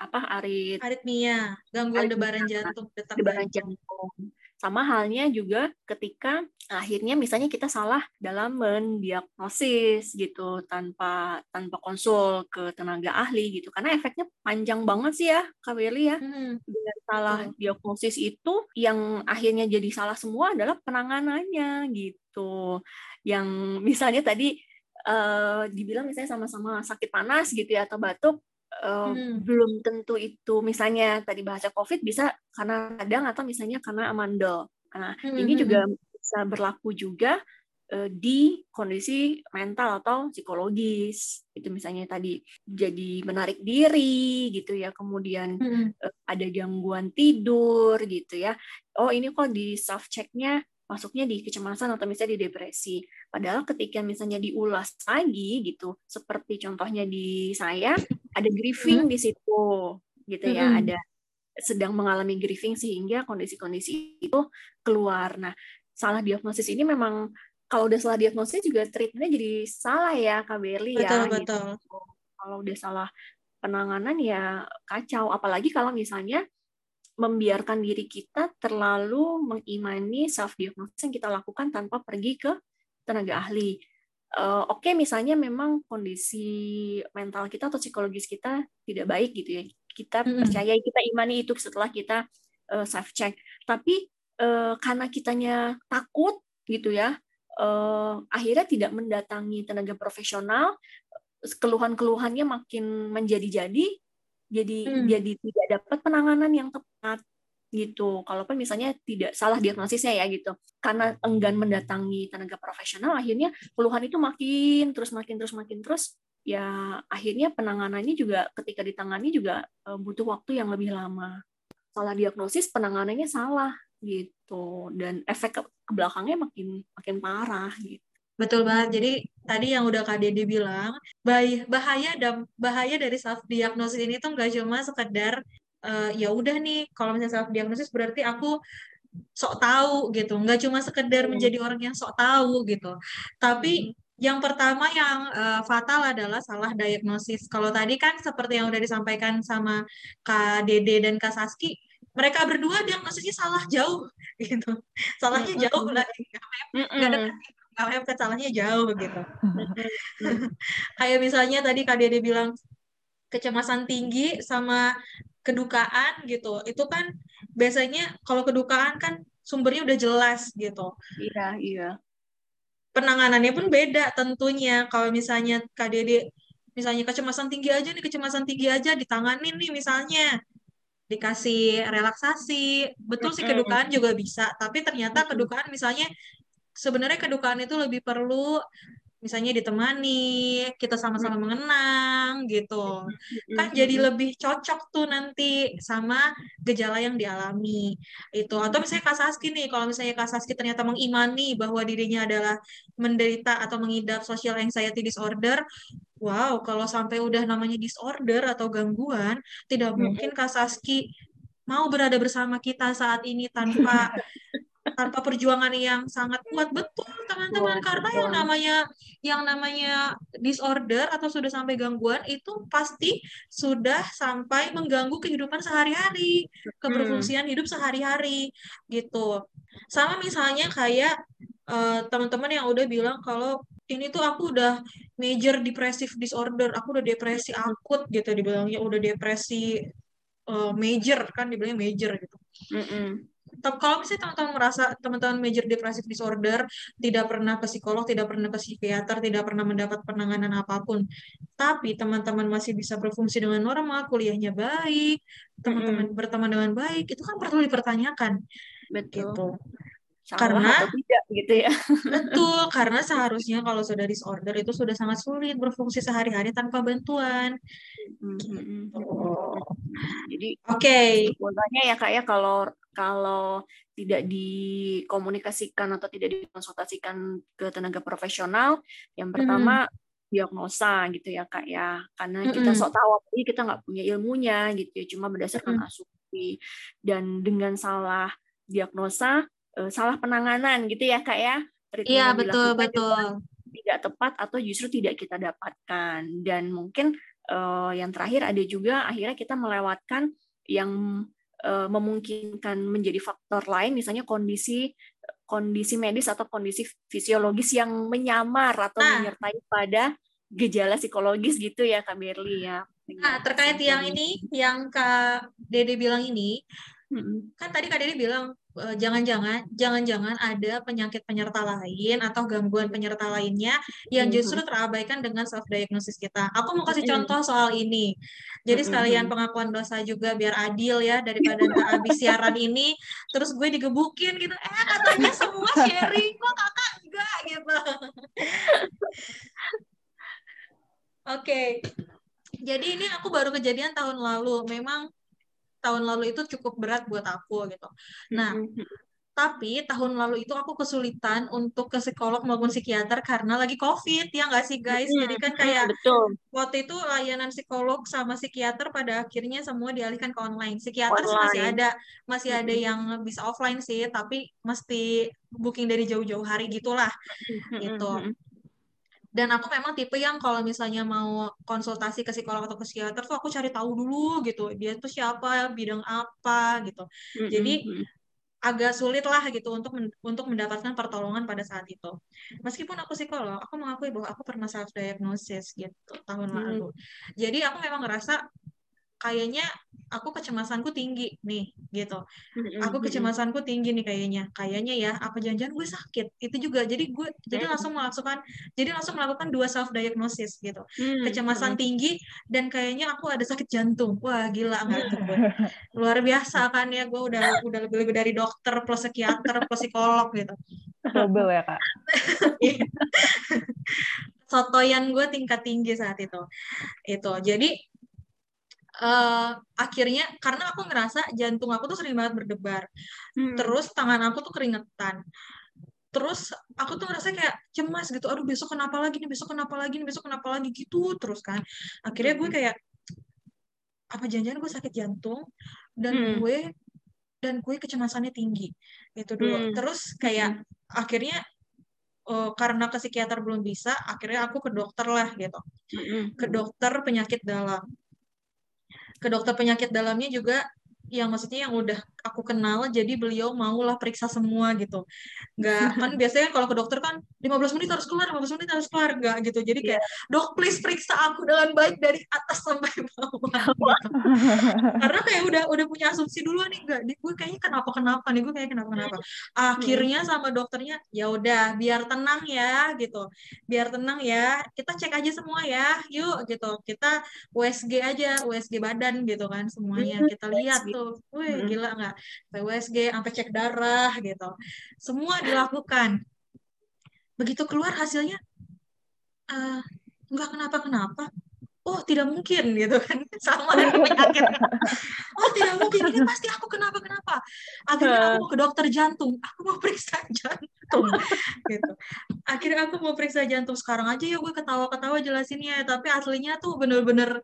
apa arit Aritmia, gangguan Aritmia. debaran jantung, detak debaran jantung. Sama halnya juga ketika akhirnya misalnya kita salah dalam mendiagnosis gitu tanpa tanpa konsul ke tenaga ahli gitu. Karena efeknya panjang banget sih ya, Kak Welly ya. Hmm, Dengan salah betul. diagnosis itu yang akhirnya jadi salah semua adalah penanganannya gitu. Yang misalnya tadi eh, dibilang misalnya sama-sama sakit panas gitu ya atau batuk Hmm. belum tentu itu misalnya tadi bahasa COVID bisa karena radang atau misalnya karena amandel. Nah, Hmm, ini hmm, juga bisa berlaku juga eh, di kondisi mental atau psikologis. Itu misalnya tadi jadi menarik diri gitu ya, kemudian hmm. eh, ada gangguan tidur gitu ya. Oh, ini kok di self checknya masuknya di kecemasan atau misalnya di depresi. Padahal ketika misalnya diulas lagi gitu, seperti contohnya di saya ada grieving di situ gitu ya, ada sedang mengalami grieving sehingga kondisi-kondisi itu keluar. Nah, salah diagnosis ini memang kalau udah salah diagnosis juga treatmentnya jadi salah ya Kak Berli ya Betul, gitu. Kalau udah salah penanganan ya kacau. Apalagi kalau misalnya membiarkan diri kita terlalu mengimani self diagnosis yang kita lakukan tanpa pergi ke tenaga ahli. Eh, Oke, misalnya memang kondisi mental kita atau psikologis kita tidak baik gitu ya. Kita percaya, kita imani itu setelah kita self check. Tapi eh, karena kitanya takut gitu ya, eh, akhirnya tidak mendatangi tenaga profesional, keluhan-keluhannya makin menjadi-jadi, jadi Hmm. jadi tidak dapat penanganan yang tepat gitu. Kalaupun misalnya tidak salah diagnosisnya ya gitu, karena enggan mendatangi tenaga profesional, akhirnya keluhan itu makin terus makin terus makin terus, ya akhirnya penanganannya juga ketika ditangani juga eh, butuh waktu yang lebih lama. Salah diagnosis, penanganannya salah gitu, dan efek ke, belakangnya makin makin parah gitu. Betul banget. Jadi tadi yang udah Kak Dede bilang, bah- bahaya dan bahaya dari self diagnosis ini tuh nggak cuma sekedar eh, ya udah nih kalau misalnya self diagnosis berarti aku sok tahu gitu. Nggak cuma sekedar Hmm. menjadi orang yang sok tahu gitu. Tapi yang pertama yang eh, fatal adalah salah diagnosis. Kalau tadi kan seperti yang udah disampaikan sama Kak Dede dan Kak Saski, mereka berdua diagnosisnya salah jauh gitu. Salahnya Mm-mm. jauh lagi. Nggak Mm-mm. dekat nggak mepet salahnya jauh gitu. Kayak misalnya tadi Kak Dede bilang kecemasan tinggi sama kedukaan gitu. Itu kan biasanya kalau kedukaan kan sumbernya udah jelas gitu. Iya, iya. Penanganannya pun beda tentunya. Kalau misalnya Dede misalnya kecemasan tinggi aja nih, kecemasan tinggi aja ditanganin nih misalnya dikasih relaksasi. Betul sih kedukaan juga bisa, tapi ternyata kedukaan misalnya sebenarnya kedukaan itu lebih perlu misalnya ditemani, kita sama-sama mengenang gitu. Kan jadi lebih cocok tuh nanti sama gejala yang dialami itu. Atau misalnya Kak Saski nih, kalau misalnya Kak Saski ternyata mengimani bahwa dirinya adalah menderita atau mengidap social anxiety disorder, wow, kalau sampai udah namanya disorder atau gangguan, tidak mungkin Kak Saski mau berada bersama kita saat ini tanpa tanpa perjuangan yang sangat kuat. Betul teman-teman. Betul, karena yang namanya yang namanya disorder atau sudah sampai gangguan itu pasti sudah sampai mengganggu kehidupan sehari-hari keberfungsian hidup sehari-hari gitu. Sama misalnya kayak eh, teman-teman yang udah bilang kalau ini tuh aku udah major depressive disorder aku udah depresi akut gitu dibilangnya. Udah depresi eh, major kan dibilangnya major gitu. Mm-mm. Tapi kalau misalnya teman-teman merasa teman-teman major depressive disorder tidak pernah ke psikolog, tidak pernah ke psikiater, tidak pernah mendapat penanganan apa pun, tapi teman-teman masih bisa berfungsi dengan normal, kuliahnya baik, teman-teman berteman dengan baik, itu kan perlu dipertanyakan. Betul. Gitu. Salah Karena- atau tidak gitu ya. Betul, karena seharusnya kalau sudah disorder itu sudah sangat sulit berfungsi sehari-hari tanpa bantuan. Mhm. Oh. Jadi Oke, kesimpulannya ya kak ya kalau kalau tidak dikomunikasikan atau tidak dikonsultasikan ke tenaga profesional, yang pertama diagnosa gitu ya kak ya, karena kita Mm-mm. sok tahu apalagi kita nggak punya ilmunya gitu ya, cuma berdasarkan asumsi dan dengan salah diagnosa, eh, salah penanganan gitu ya kak ya, iya betul betul. tidak tepat atau justru tidak kita dapatkan. Dan mungkin eh, yang terakhir ada juga akhirnya kita melewatkan yang memungkinkan menjadi faktor lain misalnya kondisi kondisi medis atau kondisi fisiologis yang menyamar atau Nah. menyertai pada gejala psikologis gitu ya Kak Berli ya. Nah, terkait yang ini, yang Kak Dede bilang ini, Mm-mm. kan tadi Kak Dede bilang eh, jangan-jangan jangan-jangan ada penyakit penyerta lain atau gangguan penyerta lainnya yang Mhm. justru terabaikan dengan self diagnosis kita. Aku mau kasih Mhm. contoh soal ini. Jadi sekalian pengakuan dosa juga biar adil ya daripada ntar abis siaran ini terus gue digebukin gitu. Eh katanya semua sharing kok kakak enggak gitu. Oke. Jadi ini aku baru kejadian tahun lalu. Memang tahun lalu itu cukup berat buat aku gitu. Nah, tapi tahun lalu itu aku kesulitan untuk ke psikolog maupun psikiater karena lagi COVID ya nggak sih guys? Jadi kan kayak betul waktu itu layanan psikolog sama psikiater pada akhirnya semua dialihkan ke online. Psikiater sih masih Online. ada, masih ada yang bisa offline sih, tapi mesti booking dari jauh-jauh hari gitulah gitu. Dan aku memang tipe yang kalau misalnya mau konsultasi ke psikolog atau ke psikiater tuh aku cari tahu dulu gitu. Dia tuh siapa, bidang apa gitu. Jadi Mhm. agak sulit lah gitu untuk men- untuk mendapatkan pertolongan pada saat itu. Meskipun aku psikolog, aku mengakui bahwa aku pernah self diagnosis gitu tahun Hmm. lalu. Jadi aku memang ngerasa kayaknya aku kecemasanku tinggi nih gitu. Aku kecemasanku tinggi nih kayaknya. Kayaknya ya apa jangan-jangan gue sakit. Itu juga. Jadi gue jadi langsung melakukan jadi langsung melakukan dua self diagnosis gitu. Mhm. Kecemasan tinggi dan kayaknya aku ada sakit jantung. Wah, gila tuh gue. Luar biasa kan ya gue udah udah lebih lebih dari dokter plus psikiater plus psikolog gitu. Double ya, Kak. Sotoyan gue tingkat tinggi saat itu. Itu. Jadi eh, akhirnya karena aku ngerasa jantung aku tuh sering banget berdebar. Mhm. Terus tangan aku tuh keringetan. Terus aku tuh ngerasa kayak cemas gitu. Aduh besok kenapa lagi nih? Besok kenapa lagi nih? Besok kenapa lagi gitu terus kan. Akhirnya gue kayak apa jangan-jangan gue sakit jantung dan Hmm. gue dan gue kecemasannya tinggi. Itu dulu. Hmm. Terus kayak akhirnya eh, karena ke psikiater belum bisa, akhirnya aku ke dokter lah gitu. Mhm. Ke dokter penyakit dalam. Ke dokter penyakit dalamnya juga yang maksudnya yang udah aku kenal jadi beliau maulah periksa semua gitu. Nggak kan biasanya kalau ke dokter kan 15 menit harus keluar 15 menit harus keluar nggak gitu. Jadi kayak dok please periksa aku dengan baik dari atas sampai bawah. Gitu. karena kayak udah udah punya asumsi dulu nih enggak nih gue kayaknya kenapa kenapa nih gue kayak kenapa kenapa akhirnya sama dokternya ya udah biar tenang ya gitu. Biar tenang ya kita cek aja semua ya yuk gitu. Kita USG aja USG badan gitu kan semuanya. Kita lihat tuh wih gila nggak? USG sampai cek darah gitu. Semua dilakukan. Begitu keluar hasilnya eh, nggak kenapa kenapa oh tidak mungkin gitu kan. Sama dengan penyakit. Oh tidak mungkin. Ini pasti aku kenapa kenapa akhirnya aku mau ke dokter jantung. Aku mau periksa jantung gitu. Akhirnya aku mau periksa jantung. Sekarang aja ya gue ketawa-ketawa jelasinnya. Tapi aslinya tuh bener-bener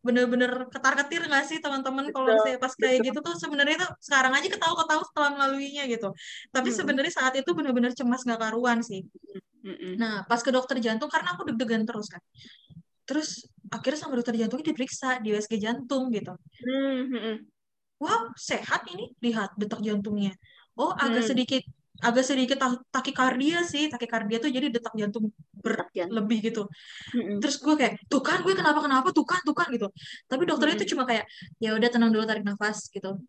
bener-bener ketar-ketir nggak sih teman-teman kalau saya pas kayak gitu tuh sebenarnya tuh sekarang aja ketawa-ketawa setelah melaluinya gitu tapi Mm-mm. sebenarnya saat itu bener-bener cemas nggak karuan sih Mhm. Nah, pas ke dokter jantung karena aku deg-degan terus kan. Terus akhirnya sama dokter jantungnya diperiksa di USG jantung gitu. Mhm. Wow, sehat ini lihat detak jantungnya. Oh, agak Hmm. sedikit agak sedikit tak- takikardia sih. Takikardia tuh jadi detak jantung berlebih gitu. Mm-mm. terus gue kayak tuh kan gue kenapa kenapa? Tuh kan tuh kan gitu. Tapi dokternya tuh cuma kayak ya udah tenang dulu tarik nafas gitu.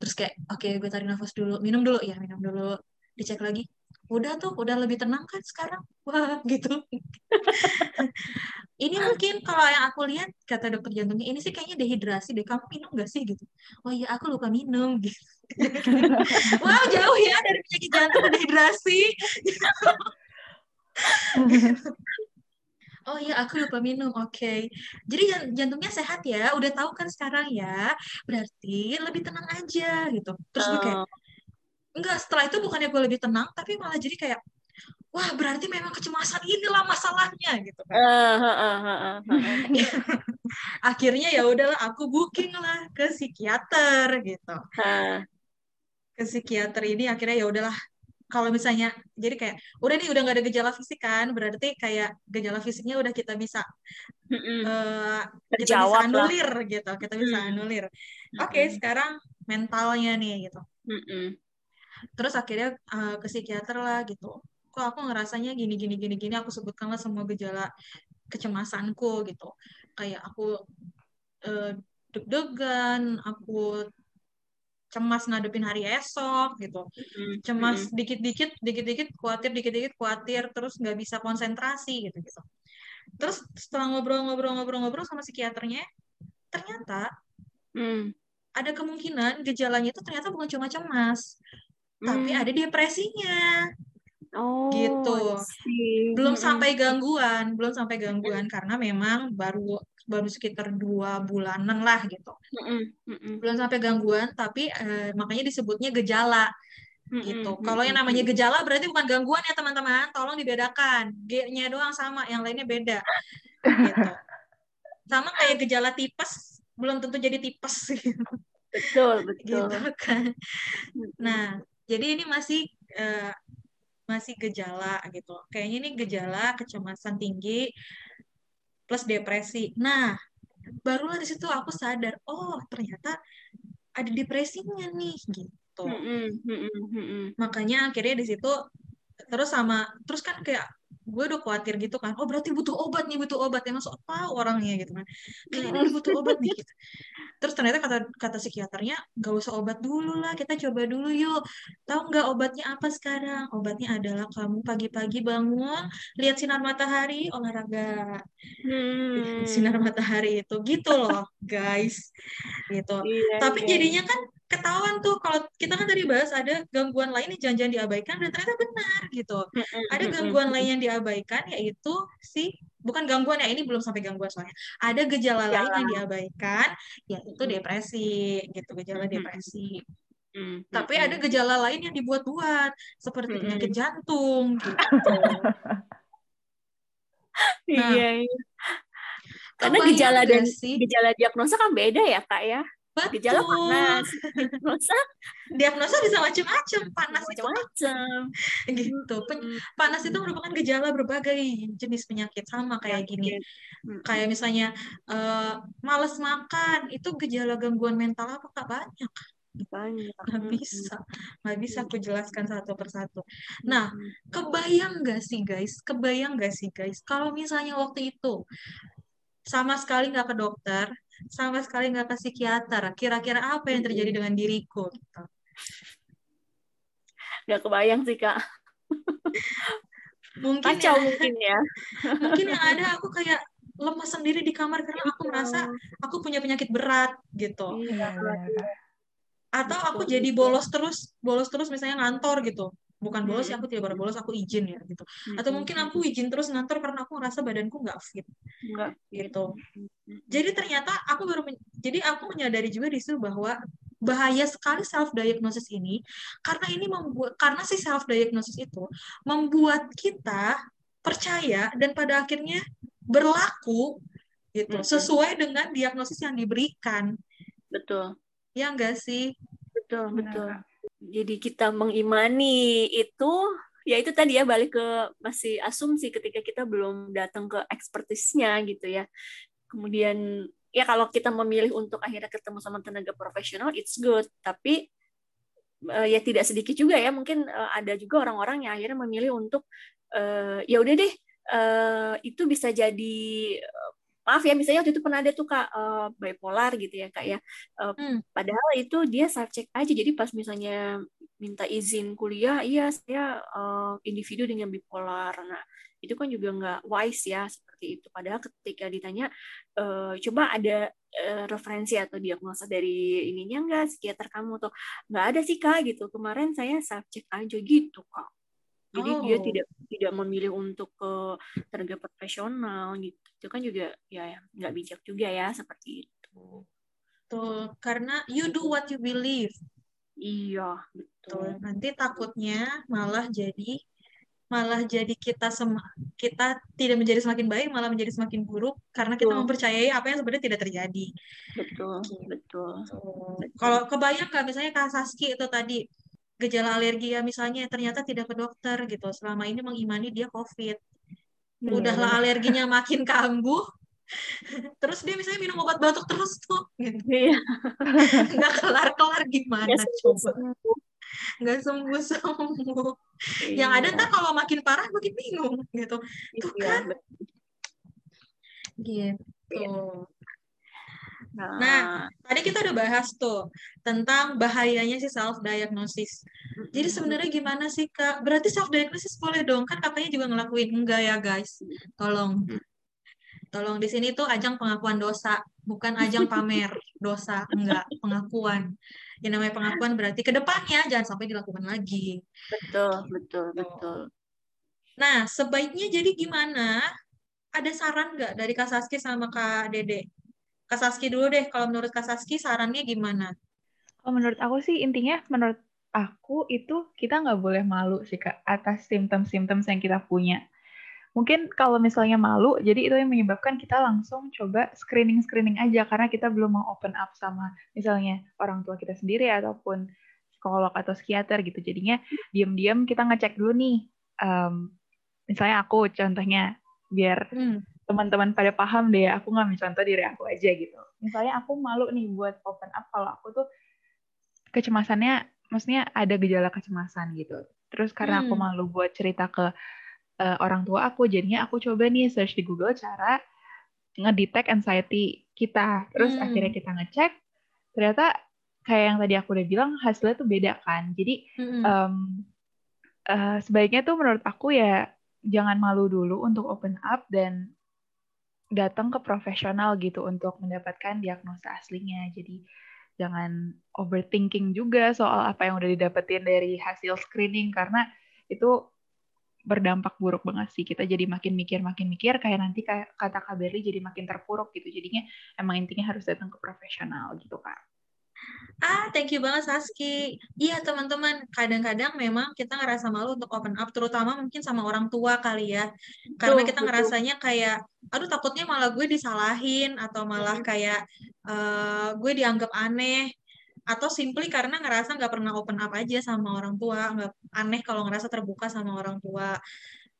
Terus kayak oke gue tarik nafas dulu. Minum dulu. Ya minum dulu. Dicek lagi udah tuh udah lebih tenang kan sekarang? Wah gitu. Ini mungkin kalau yang aku lihat kata dokter jantungnya ini sih kayaknya dehidrasi deh. Kamu minum gak sih? Gitu. Oh iya aku lupa minum. Gitu wow jauh ya dari penyakit jantung ke dehidrasi Oh iya, aku lupa minum. Oke. Jadi jan- jantungnya sehat ya. Udah tahu kan sekarang ya. Berarti lebih tenang aja gitu. Terus gue kayak, enggak, setelah itu bukannya gue lebih tenang, tapi malah jadi kayak, wah berarti memang kecemasan inilah masalahnya gitu kan. eh, eh, eh. Akhirnya ya udahlah, aku booking lah ke psikiater gitu. Ke psikiater ini akhirnya ya udahlah. Kalau misalnya, jadi kayak, udah nih udah nggak ada gejala fisik kan, berarti kayak gejala fisiknya udah kita bisa mm-mm. eh, kita bisa Terjawab lah. anulir gitu, kita bisa Hmm. anulir. Oke, Mm-mm. sekarang mentalnya nih gitu. Mm-mm. Terus akhirnya eh, ke psikiater lah gitu. Kok aku ngerasanya gini gini gini gini. Aku sebutkanlah semua gejala kecemasanku gitu. Kayak aku eh, deg-degan, aku cemas ngadepin hari esok gitu. Mm-mm. Cemas Mm-mm. dikit-dikit, dikit-dikit khawatir, dikit-dikit khawatir, terus nggak bisa konsentrasi gitu gitu. Terus setelah ngobrol-ngobrol-ngobrol-ngobrol sama psikiaternya, ternyata Mm. ada kemungkinan gejalanya itu ternyata bukan cuma cemas, tapi Mm. ada depresinya. Oh, gitu. Belum sampai gangguan, belum sampai gangguan karena memang baru baru sekitar dua bulanan lah gitu. Mm-mm. Mm-mm. Belum sampai gangguan, tapi eh, makanya disebutnya gejala gitu. Mm-mm. Kalau yang namanya gejala berarti bukan gangguan ya teman-teman, tolong dibedakan. G-nya doang sama, yang lainnya beda. Gitu. Sama kayak gejala tipes, belum tentu jadi tipes Betul, betul. gitu kan. Nah, jadi ini masih eh, masih gejala gitu. Kayaknya ini gejala kecemasan tinggi plus depresi. Nah, barulah di situ aku sadar, oh ternyata ada depresinya nih gitu. Mm-mm. Mm-mm. Makanya akhirnya di situ terus sama terus kan kayak gue udah khawatir gitu kan. Oh berarti butuh obat nih, butuh obat. Emang sok tahu orangnya gitu kan. Kayaknya butuh obat nih gitu. Terus ternyata kata kata psikiaternya gak usah obat dulu lah, kita coba dulu yuk. Tahu nggak obatnya apa sekarang? Obatnya adalah kamu pagi-pagi bangun, lihat sinar matahari, olahraga. Hmm. Sinar matahari itu gitu loh, guys. Gitu. Iya, Tapi iya. jadinya kan ketahuan tuh kalau kita kan tadi bahas ada gangguan lain yang jangan-jangan diabaikan dan ternyata benar gitu. Ada gangguan lain yang diabaikan yaitu si bukan gangguan ya ini belum sampai gangguan soalnya. Ada gejala lain yang diabaikan yaitu depresi gitu, gejala depresi. Mm-mm. Tapi ada gejala lain yang dibuat-buat seperti penyakit jantung gitu. Nah, Iya, iya. Karena gejala dan sih? gejala diagnosa kan beda ya, Kak ya. Gejala Betul. panas, diagnosa Diagnosa bisa macam-macam. Panas itu macam-macam. gitu. Pen- panas itu merupakan gejala berbagai jenis penyakit sama kayak gini. Kayak misalnya eh malas makan itu gejala gangguan mental apa kak banyak Banyak. nggak bisa nggak bisa aku jelaskan satu persatu. Nah kebayang nggak sih guys? Kebayang nggak sih guys? Kalau misalnya waktu itu sama sekali nggak ke dokter, sama sekali nggak ke psikiater, kira-kira apa yang terjadi dengan diriku? Gitu. Nggak kebayang sih, Kak. Mungkin Kacau ya, mungkin ya. mungkin yang ada aku kayak lemas sendiri di kamar karena aku merasa aku punya penyakit berat gitu. Iya, Iya, Kak. Atau aku jadi bolos terus, bolos terus misalnya ngantor gitu. Bukan bolos ya, Mm. aku tidak pernah bolos, aku izin ya gitu. Atau Mm-mm. mungkin aku izin terus ngantor karena aku ngerasa badanku nggak fit Nggak gitu. Jadi ternyata aku baru men- jadi aku menyadari juga di situ bahwa bahaya sekali self diagnosis ini karena ini membuat karena si self diagnosis itu membuat kita percaya dan pada akhirnya berlaku gitu Mm-mm. sesuai dengan diagnosis yang diberikan. Betul. Ya enggak sih? Betul, betul. Kak. Jadi kita mengimani itu, ya itu tadi ya balik ke masih asumsi ketika kita belum datang ke ekspertisnya gitu ya. Kemudian ya kalau kita memilih untuk akhirnya ketemu sama tenaga profesional, it's good. Tapi uh, ya tidak sedikit juga ya mungkin uh, ada juga orang-orang yang akhirnya memilih untuk uh, ya udah deh itu bisa jadi maaf ya misalnya waktu itu pernah ada tuh kak uh, bipolar gitu ya kak ya. Uh, hmm. padahal itu dia self check aja. Jadi pas misalnya minta izin kuliah iya saya uh, individu dengan bipolar. Nah itu kan juga nggak wise ya seperti itu. Padahal ketika ditanya uh, coba ada uh, referensi atau diagnosa dari ininya enggak psikiater kamu tuh? Nggak ada sih kak gitu. Kemarin saya self check aja gitu kak jadi oh. dia tidak tidak memilih untuk ke tenaga profesional gitu. Itu kan juga ya nggak bijak juga ya seperti itu. Tuh karena you do what you believe. Iya betul. nanti takutnya malah jadi malah jadi kita sem kita tidak menjadi semakin baik malah menjadi semakin buruk karena kita mempercayai apa yang sebenarnya tidak terjadi. Betul betul, betul. kalau kebayang nggak? Misalnya kak Saski itu tadi gejala alergi ya misalnya ternyata tidak ke dokter gitu. Selama ini mengimani dia covid. Iya, udahlah alerginya makin kambuh. Terus dia misalnya minum obat batuk terus tuh gitu. Iya. nggak kelar kelar gimana ya, coba? nggak sembuh sembuh iya. yang ada tak kalau makin parah makin bingung gitu. Tuh iya, kan? gitu. Iya. Nah, nah, tadi kita udah bahas tuh tentang bahayanya si self diagnosis. Jadi sebenarnya gimana sih Kak? Berarti self diagnosis boleh dong kan kakaknya juga ngelakuin enggak ya guys? Tolong. Tolong di sini tuh ajang pengakuan dosa, bukan ajang pamer dosa, enggak, pengakuan. Yang namanya pengakuan berarti ke depannya jangan sampai dilakukan lagi. Betul, betul, betul. Nah, sebaiknya jadi gimana? Ada saran nggak dari Kak Saski sama Kak Dede? Kak Saski dulu deh, kalau menurut Kak Saski sarannya gimana? Kalau menurut aku sih intinya menurut aku itu kita nggak boleh malu sih Kak atas simptom-simptom yang kita punya. Mungkin kalau misalnya malu, jadi itu yang menyebabkan kita langsung coba screening-screening aja karena kita belum mau open up sama misalnya orang tua kita sendiri ataupun psikolog atau psikiater gitu. Jadinya diam-diam kita ngecek dulu nih. Um, misalnya aku contohnya biar hmm teman-teman pada paham deh aku ngambil contoh diri aku aja gitu misalnya aku malu nih buat open up kalau aku tuh kecemasannya maksudnya ada gejala kecemasan gitu terus karena hmm. aku malu buat cerita ke uh, orang tua aku jadinya aku coba nih search di Google cara ngedetect anxiety kita terus hmm. akhirnya kita ngecek ternyata kayak yang tadi aku udah bilang hasilnya tuh beda kan jadi hmm. um, uh, sebaiknya tuh menurut aku ya jangan malu dulu untuk open up dan datang ke profesional gitu untuk mendapatkan diagnosa aslinya. Jadi jangan overthinking juga soal apa yang udah didapetin dari hasil screening karena itu berdampak buruk banget sih. Kita jadi makin mikir, makin mikir kayak nanti kayak kata Berli jadi makin terpuruk gitu. Jadinya emang intinya harus datang ke profesional gitu Kak. Ah, thank you banget Saski. Iya teman-teman, kadang-kadang memang kita ngerasa malu untuk open up, terutama mungkin sama orang tua kali ya. Karena kita ngerasanya kayak, aduh takutnya malah gue disalahin, atau malah kayak uh, gue dianggap aneh, atau simply karena ngerasa nggak pernah open up aja sama orang tua, nggak aneh kalau ngerasa terbuka sama orang tua.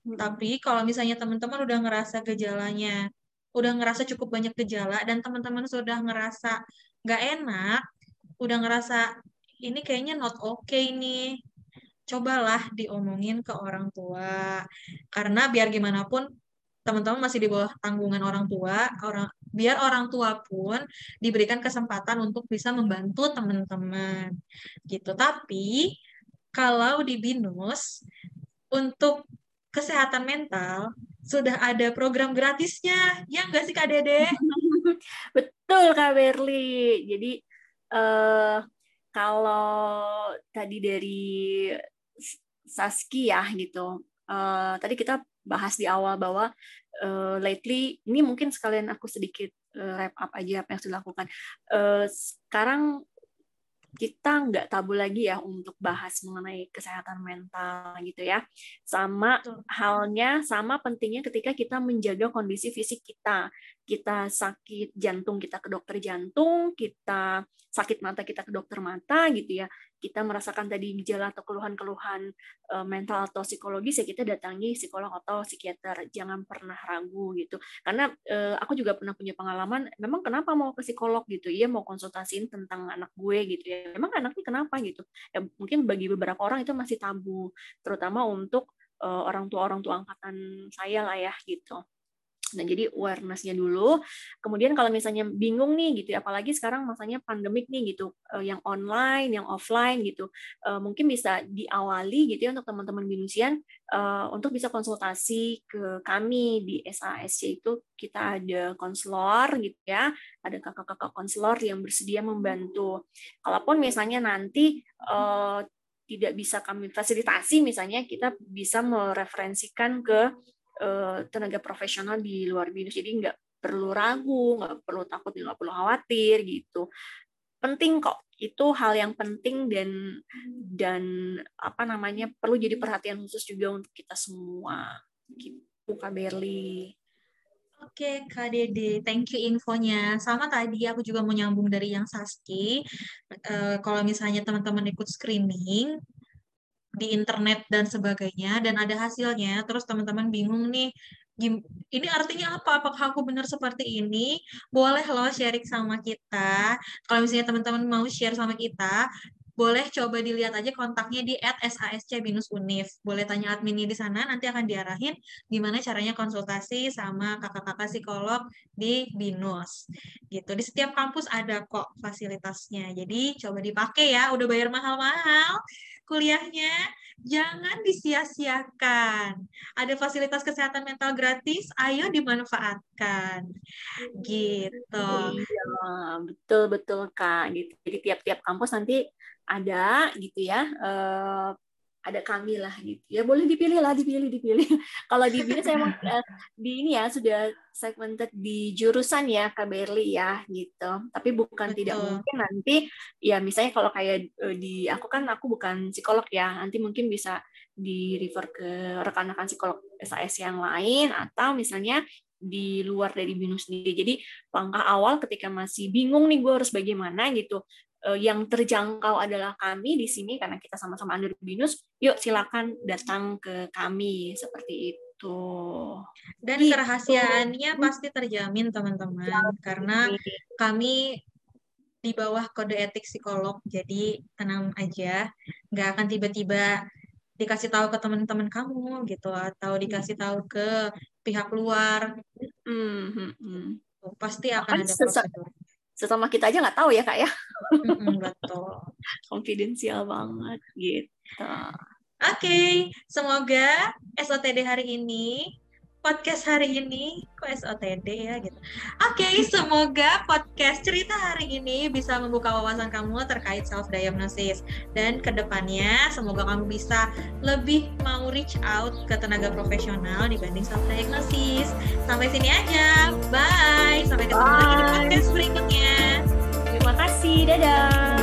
Tapi kalau misalnya teman-teman udah ngerasa gejalanya, udah ngerasa cukup banyak gejala, dan teman-teman sudah ngerasa nggak enak, udah ngerasa ini kayaknya not okay nih, cobalah diomongin ke orang tua. Karena biar gimana pun teman-teman masih di bawah tanggungan orang tua, orang biar orang tua pun diberikan kesempatan untuk bisa membantu teman-teman. Gitu. Tapi kalau di BINUS untuk kesehatan mental sudah ada program gratisnya, ya nggak sih Kak Dede? Betul Kak Berli. Jadi uh, kalau tadi dari Saski ya gitu, uh, tadi kita bahas di awal bahwa uh, lately ini mungkin sekalian aku sedikit uh, wrap up aja apa yang sudah dilakukan. Uh, sekarang kita nggak tabu lagi ya untuk bahas mengenai kesehatan mental gitu ya. Sama halnya, sama pentingnya ketika kita menjaga kondisi fisik kita. Kita sakit jantung kita ke dokter jantung, kita sakit mata kita ke dokter mata gitu ya. Kita merasakan tadi gejala atau keluhan-keluhan uh, mental atau psikologis ya kita datangi psikolog atau psikiater. Jangan pernah ragu gitu. Karena uh, aku juga pernah punya pengalaman memang kenapa mau ke psikolog gitu. Iya mau konsultasiin tentang anak gue gitu ya. Memang anaknya kenapa gitu. Ya mungkin bagi beberapa orang itu masih tabu terutama untuk uh, orang tua orang tua angkatan saya lah ya gitu. Nah, jadi awareness-nya dulu. Kemudian kalau misalnya bingung nih gitu, ya, apalagi sekarang masanya pandemik nih gitu, eh, yang online, yang offline gitu, eh, mungkin bisa diawali gitu ya untuk teman-teman binusian eh, untuk bisa konsultasi ke kami di SASC itu kita ada konselor gitu ya, ada kakak-kakak konselor yang bersedia membantu. Kalaupun misalnya nanti tidak bisa kami fasilitasi, misalnya kita bisa mereferensikan ke tenaga profesional di luar binus jadi nggak perlu ragu nggak perlu takut nggak perlu khawatir gitu. Penting kok. Itu hal yang penting dan dan apa namanya perlu jadi perhatian khusus juga untuk kita semua. Gitu Kak Berli Oke, Kak Dede, thank you infonya. Sama tadi aku juga mau nyambung dari yang Saski. Uh, kalau misalnya teman-teman ikut screening, di internet dan sebagainya dan ada hasilnya terus teman-teman bingung nih ini artinya apa? Apakah aku benar seperti ini? Boleh loh sharing sama kita. Kalau misalnya teman-teman mau share sama kita, boleh coba dilihat aja kontaknya di @sasc-unif. Boleh tanya adminnya di sana, nanti akan diarahin gimana caranya konsultasi sama kakak-kakak psikolog di BINUS. Gitu. Di setiap kampus ada kok fasilitasnya. Jadi coba dipakai ya, udah bayar mahal-mahal kuliahnya. Jangan disia-siakan. Ada fasilitas kesehatan mental gratis, ayo dimanfaatkan. Gitu. Iya, betul betul Kak. Gitu. Jadi tiap-tiap kampus nanti ada gitu ya uh, ada kami lah gitu. Ya boleh dipilih lah dipilih dipilih. Kalau di BIN saya uh, di ini ya sudah segmented di jurusan ya KBRI ya gitu. Tapi bukan Betul. tidak mungkin nanti ya misalnya kalau kayak uh, di aku kan aku bukan psikolog ya. Nanti mungkin bisa di refer ke rekan-rekan psikolog SAS yang lain atau misalnya di luar dari BINUS sendiri. Jadi langkah awal ketika masih bingung nih gue harus bagaimana gitu, Eh, yang terjangkau adalah kami di sini karena kita sama-sama under binus yuk silakan datang ke kami. Seperti itu. Dan gitu. kerahasiaannya pasti terjamin teman-teman ya, karena kami di bawah kode etik psikolog jadi tenang aja. Nggak akan tiba-tiba dikasih tahu ke teman-teman kamu gitu atau dikasih tahu ke pihak luar. Mm -hmm. pasti akan ada prosedur sesama kita aja nggak tahu ya kak ya mm betul konfidensial banget gitu oke okay. semoga SOTD hari ini podcast hari ini kok SOTD ya gitu. Oke, okay, semoga podcast cerita hari ini bisa membuka wawasan kamu terkait self diagnosis dan ke depannya semoga kamu bisa lebih mau reach out ke tenaga profesional dibanding self diagnosis. Sampai sini aja, bye. Sampai ketemu Bye. lagi di podcast berikutnya. Terima kasih, dadah.